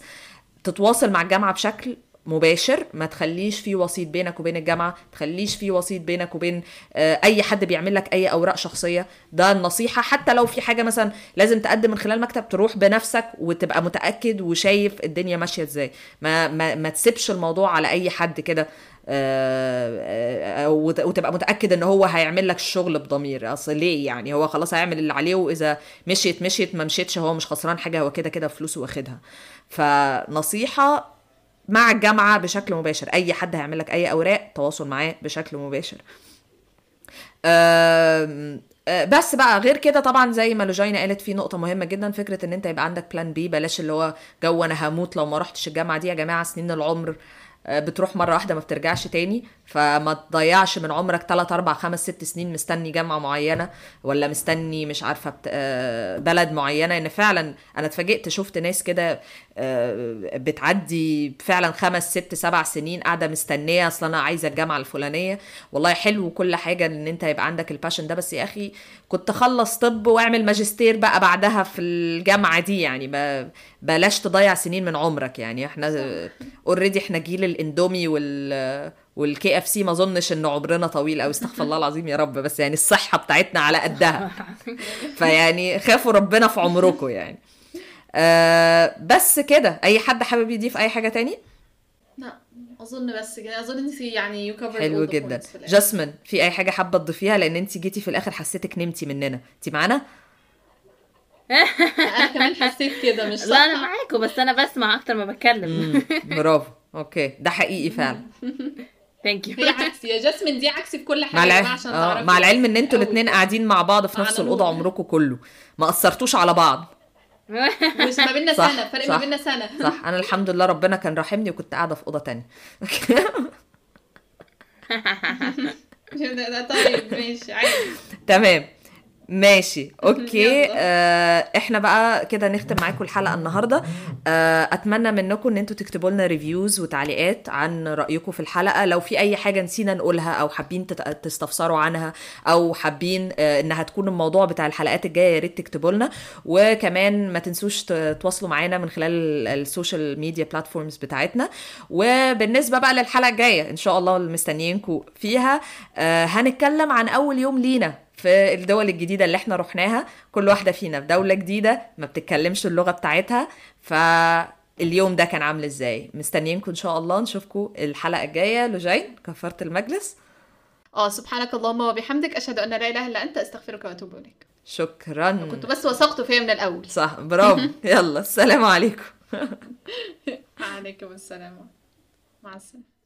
تتواصل مع الجامعة بشكل مباشر ما تخليش في وسيط بينك وبين الجامعة تخليش في وسيط بينك وبين آه، أي حد بيعمل لك أي أوراق شخصية. ده النصيحة حتى لو في حاجة مثلا لازم تقدم من خلال مكتب تروح بنفسك وتبقى متأكد وشايف الدنيا ماشية إزاي. ما, ما, ما تسيبش الموضوع على أي حد كده آه، آه، وت- وتبقى متأكد إن هو هيعمل لك الشغل بضمير. أصل ليه يعني؟ هو خلاص هيعمل اللي عليه وإذا مشيت مشيت ما مشيتش هو مش خسران حاجة هو كده كده فلوسه واخدها. فنصيحة مع الجامعة بشكل مباشر. أي حد هيعمل لك أي أوراق تواصل معاه بشكل مباشر. آه، بس بقى غير كده طبعا زي ما لوجينا قالت في نقطة مهمة جدا فكرة إن أنت يبقى عندك plan B بلاش اللي هو جو أنا هموت لو ما رحتش الجامعة دي يا جماعة سنين العمر آه، بتروح مرة واحدة ما بترجعش تاني. فما تضيعش من عمرك 3 4 5 6 سنين مستني جامعة معينة ولا مستني مش عارفة آه، بلد معينة؟ ان فعلا أنا اتفاجئت شفت ناس كده آه، بتعدي فعلا خمس ست سبع سنين قاعدة مستنية أصل أنا عايزة الجامعة الفلانية. والله حلو كل حاجة إن أنت يبقى عندك ال passion ده بس يا أخي كنت خلص طب وأعمل ماجستير بقى بعدها في الجامعة دي يعني. بلاش تضيع سنين من عمرك يعني. إحنا already إحنا جيل الإندومي وال وال KFC ما اظنش ان عمرنا طويل أو استغفر الله العظيم يا رب بس يعني الصحة بتاعتنا على قدها. فيعني خافوا ربنا في عمركم يعني. آه بس كده. أي حد حابب يضيف أي حاجة تاني؟ لا أظن بس كده. أظن انت يعني you covered حلو جدا. جاسمين في أي حاجة حابة تضيفيها؟ لأن انت جيتي في الآخر حسيتك نمتي مننا. انت معانا؟ أنا كمان حسيت كده مش صح لا أنا معاكم بس أنا بسمع أكتر ما بتكلم. برافو. Okay. ده حقيقي فعلا. Thank you هي عكسي يا جاسمين دي عكسي في كل حاجة مع جماعة عشان آه تعرفي. مع العلم إن أنتوا. الاثنين قاعدين مع بعض في نفس الأوضة. عمركم كله. ما قصرتوش على بعض. مش ما بيننا صح، سنة فرق صح. ما بيننا سنة. صح أنا الحمد لله ربنا كان راحمني وكنت قاعدة في أوضة تانية. ده طيب ماشي عادي. تمام. ماشي. Okay. آه إحنا بقى كده نختم معاكم الحلقة النهارده. آه أتمنى منكم إن أنتوا تكتبوا لنا reviews وتعليقات عن رأيكم في الحلقة. لو في أي حاجة نسينا نقولها أو حابين تستفسروا عنها أو حابين آه إنها تكون الموضوع بتاع الحلقات الجاية يا ريت تكتبوا لنا. وكمان ما تنسوش ت- تواصلوا معانا من خلال ال- ال social media platforms بتاعتنا. وبالنسبة بقى للحلقة الجاية إن شاء الله مستنيينكم فيها. آه هنتكلم عن أول يوم لينا. في الدول الجديدة اللي إحنا رحناها كل واحدة فينا في دولة جديدة ما بتتكلمش اللغة بتاعتها. فاليوم ده كان عامل إزاي؟ مستنيينكم إن شاء الله نشوفكم الحلقة الجاية. لجين كفارة المجلس. آه سبحانك اللهم وبحمدك أشهد أن لا إله إلا أنت أستغفرك وأتوب إليك. شكرا. كنت بس وثقت فيها من الأول. صح برافو. يلا السلام عليكم. عليكم السلام. مع السلامة.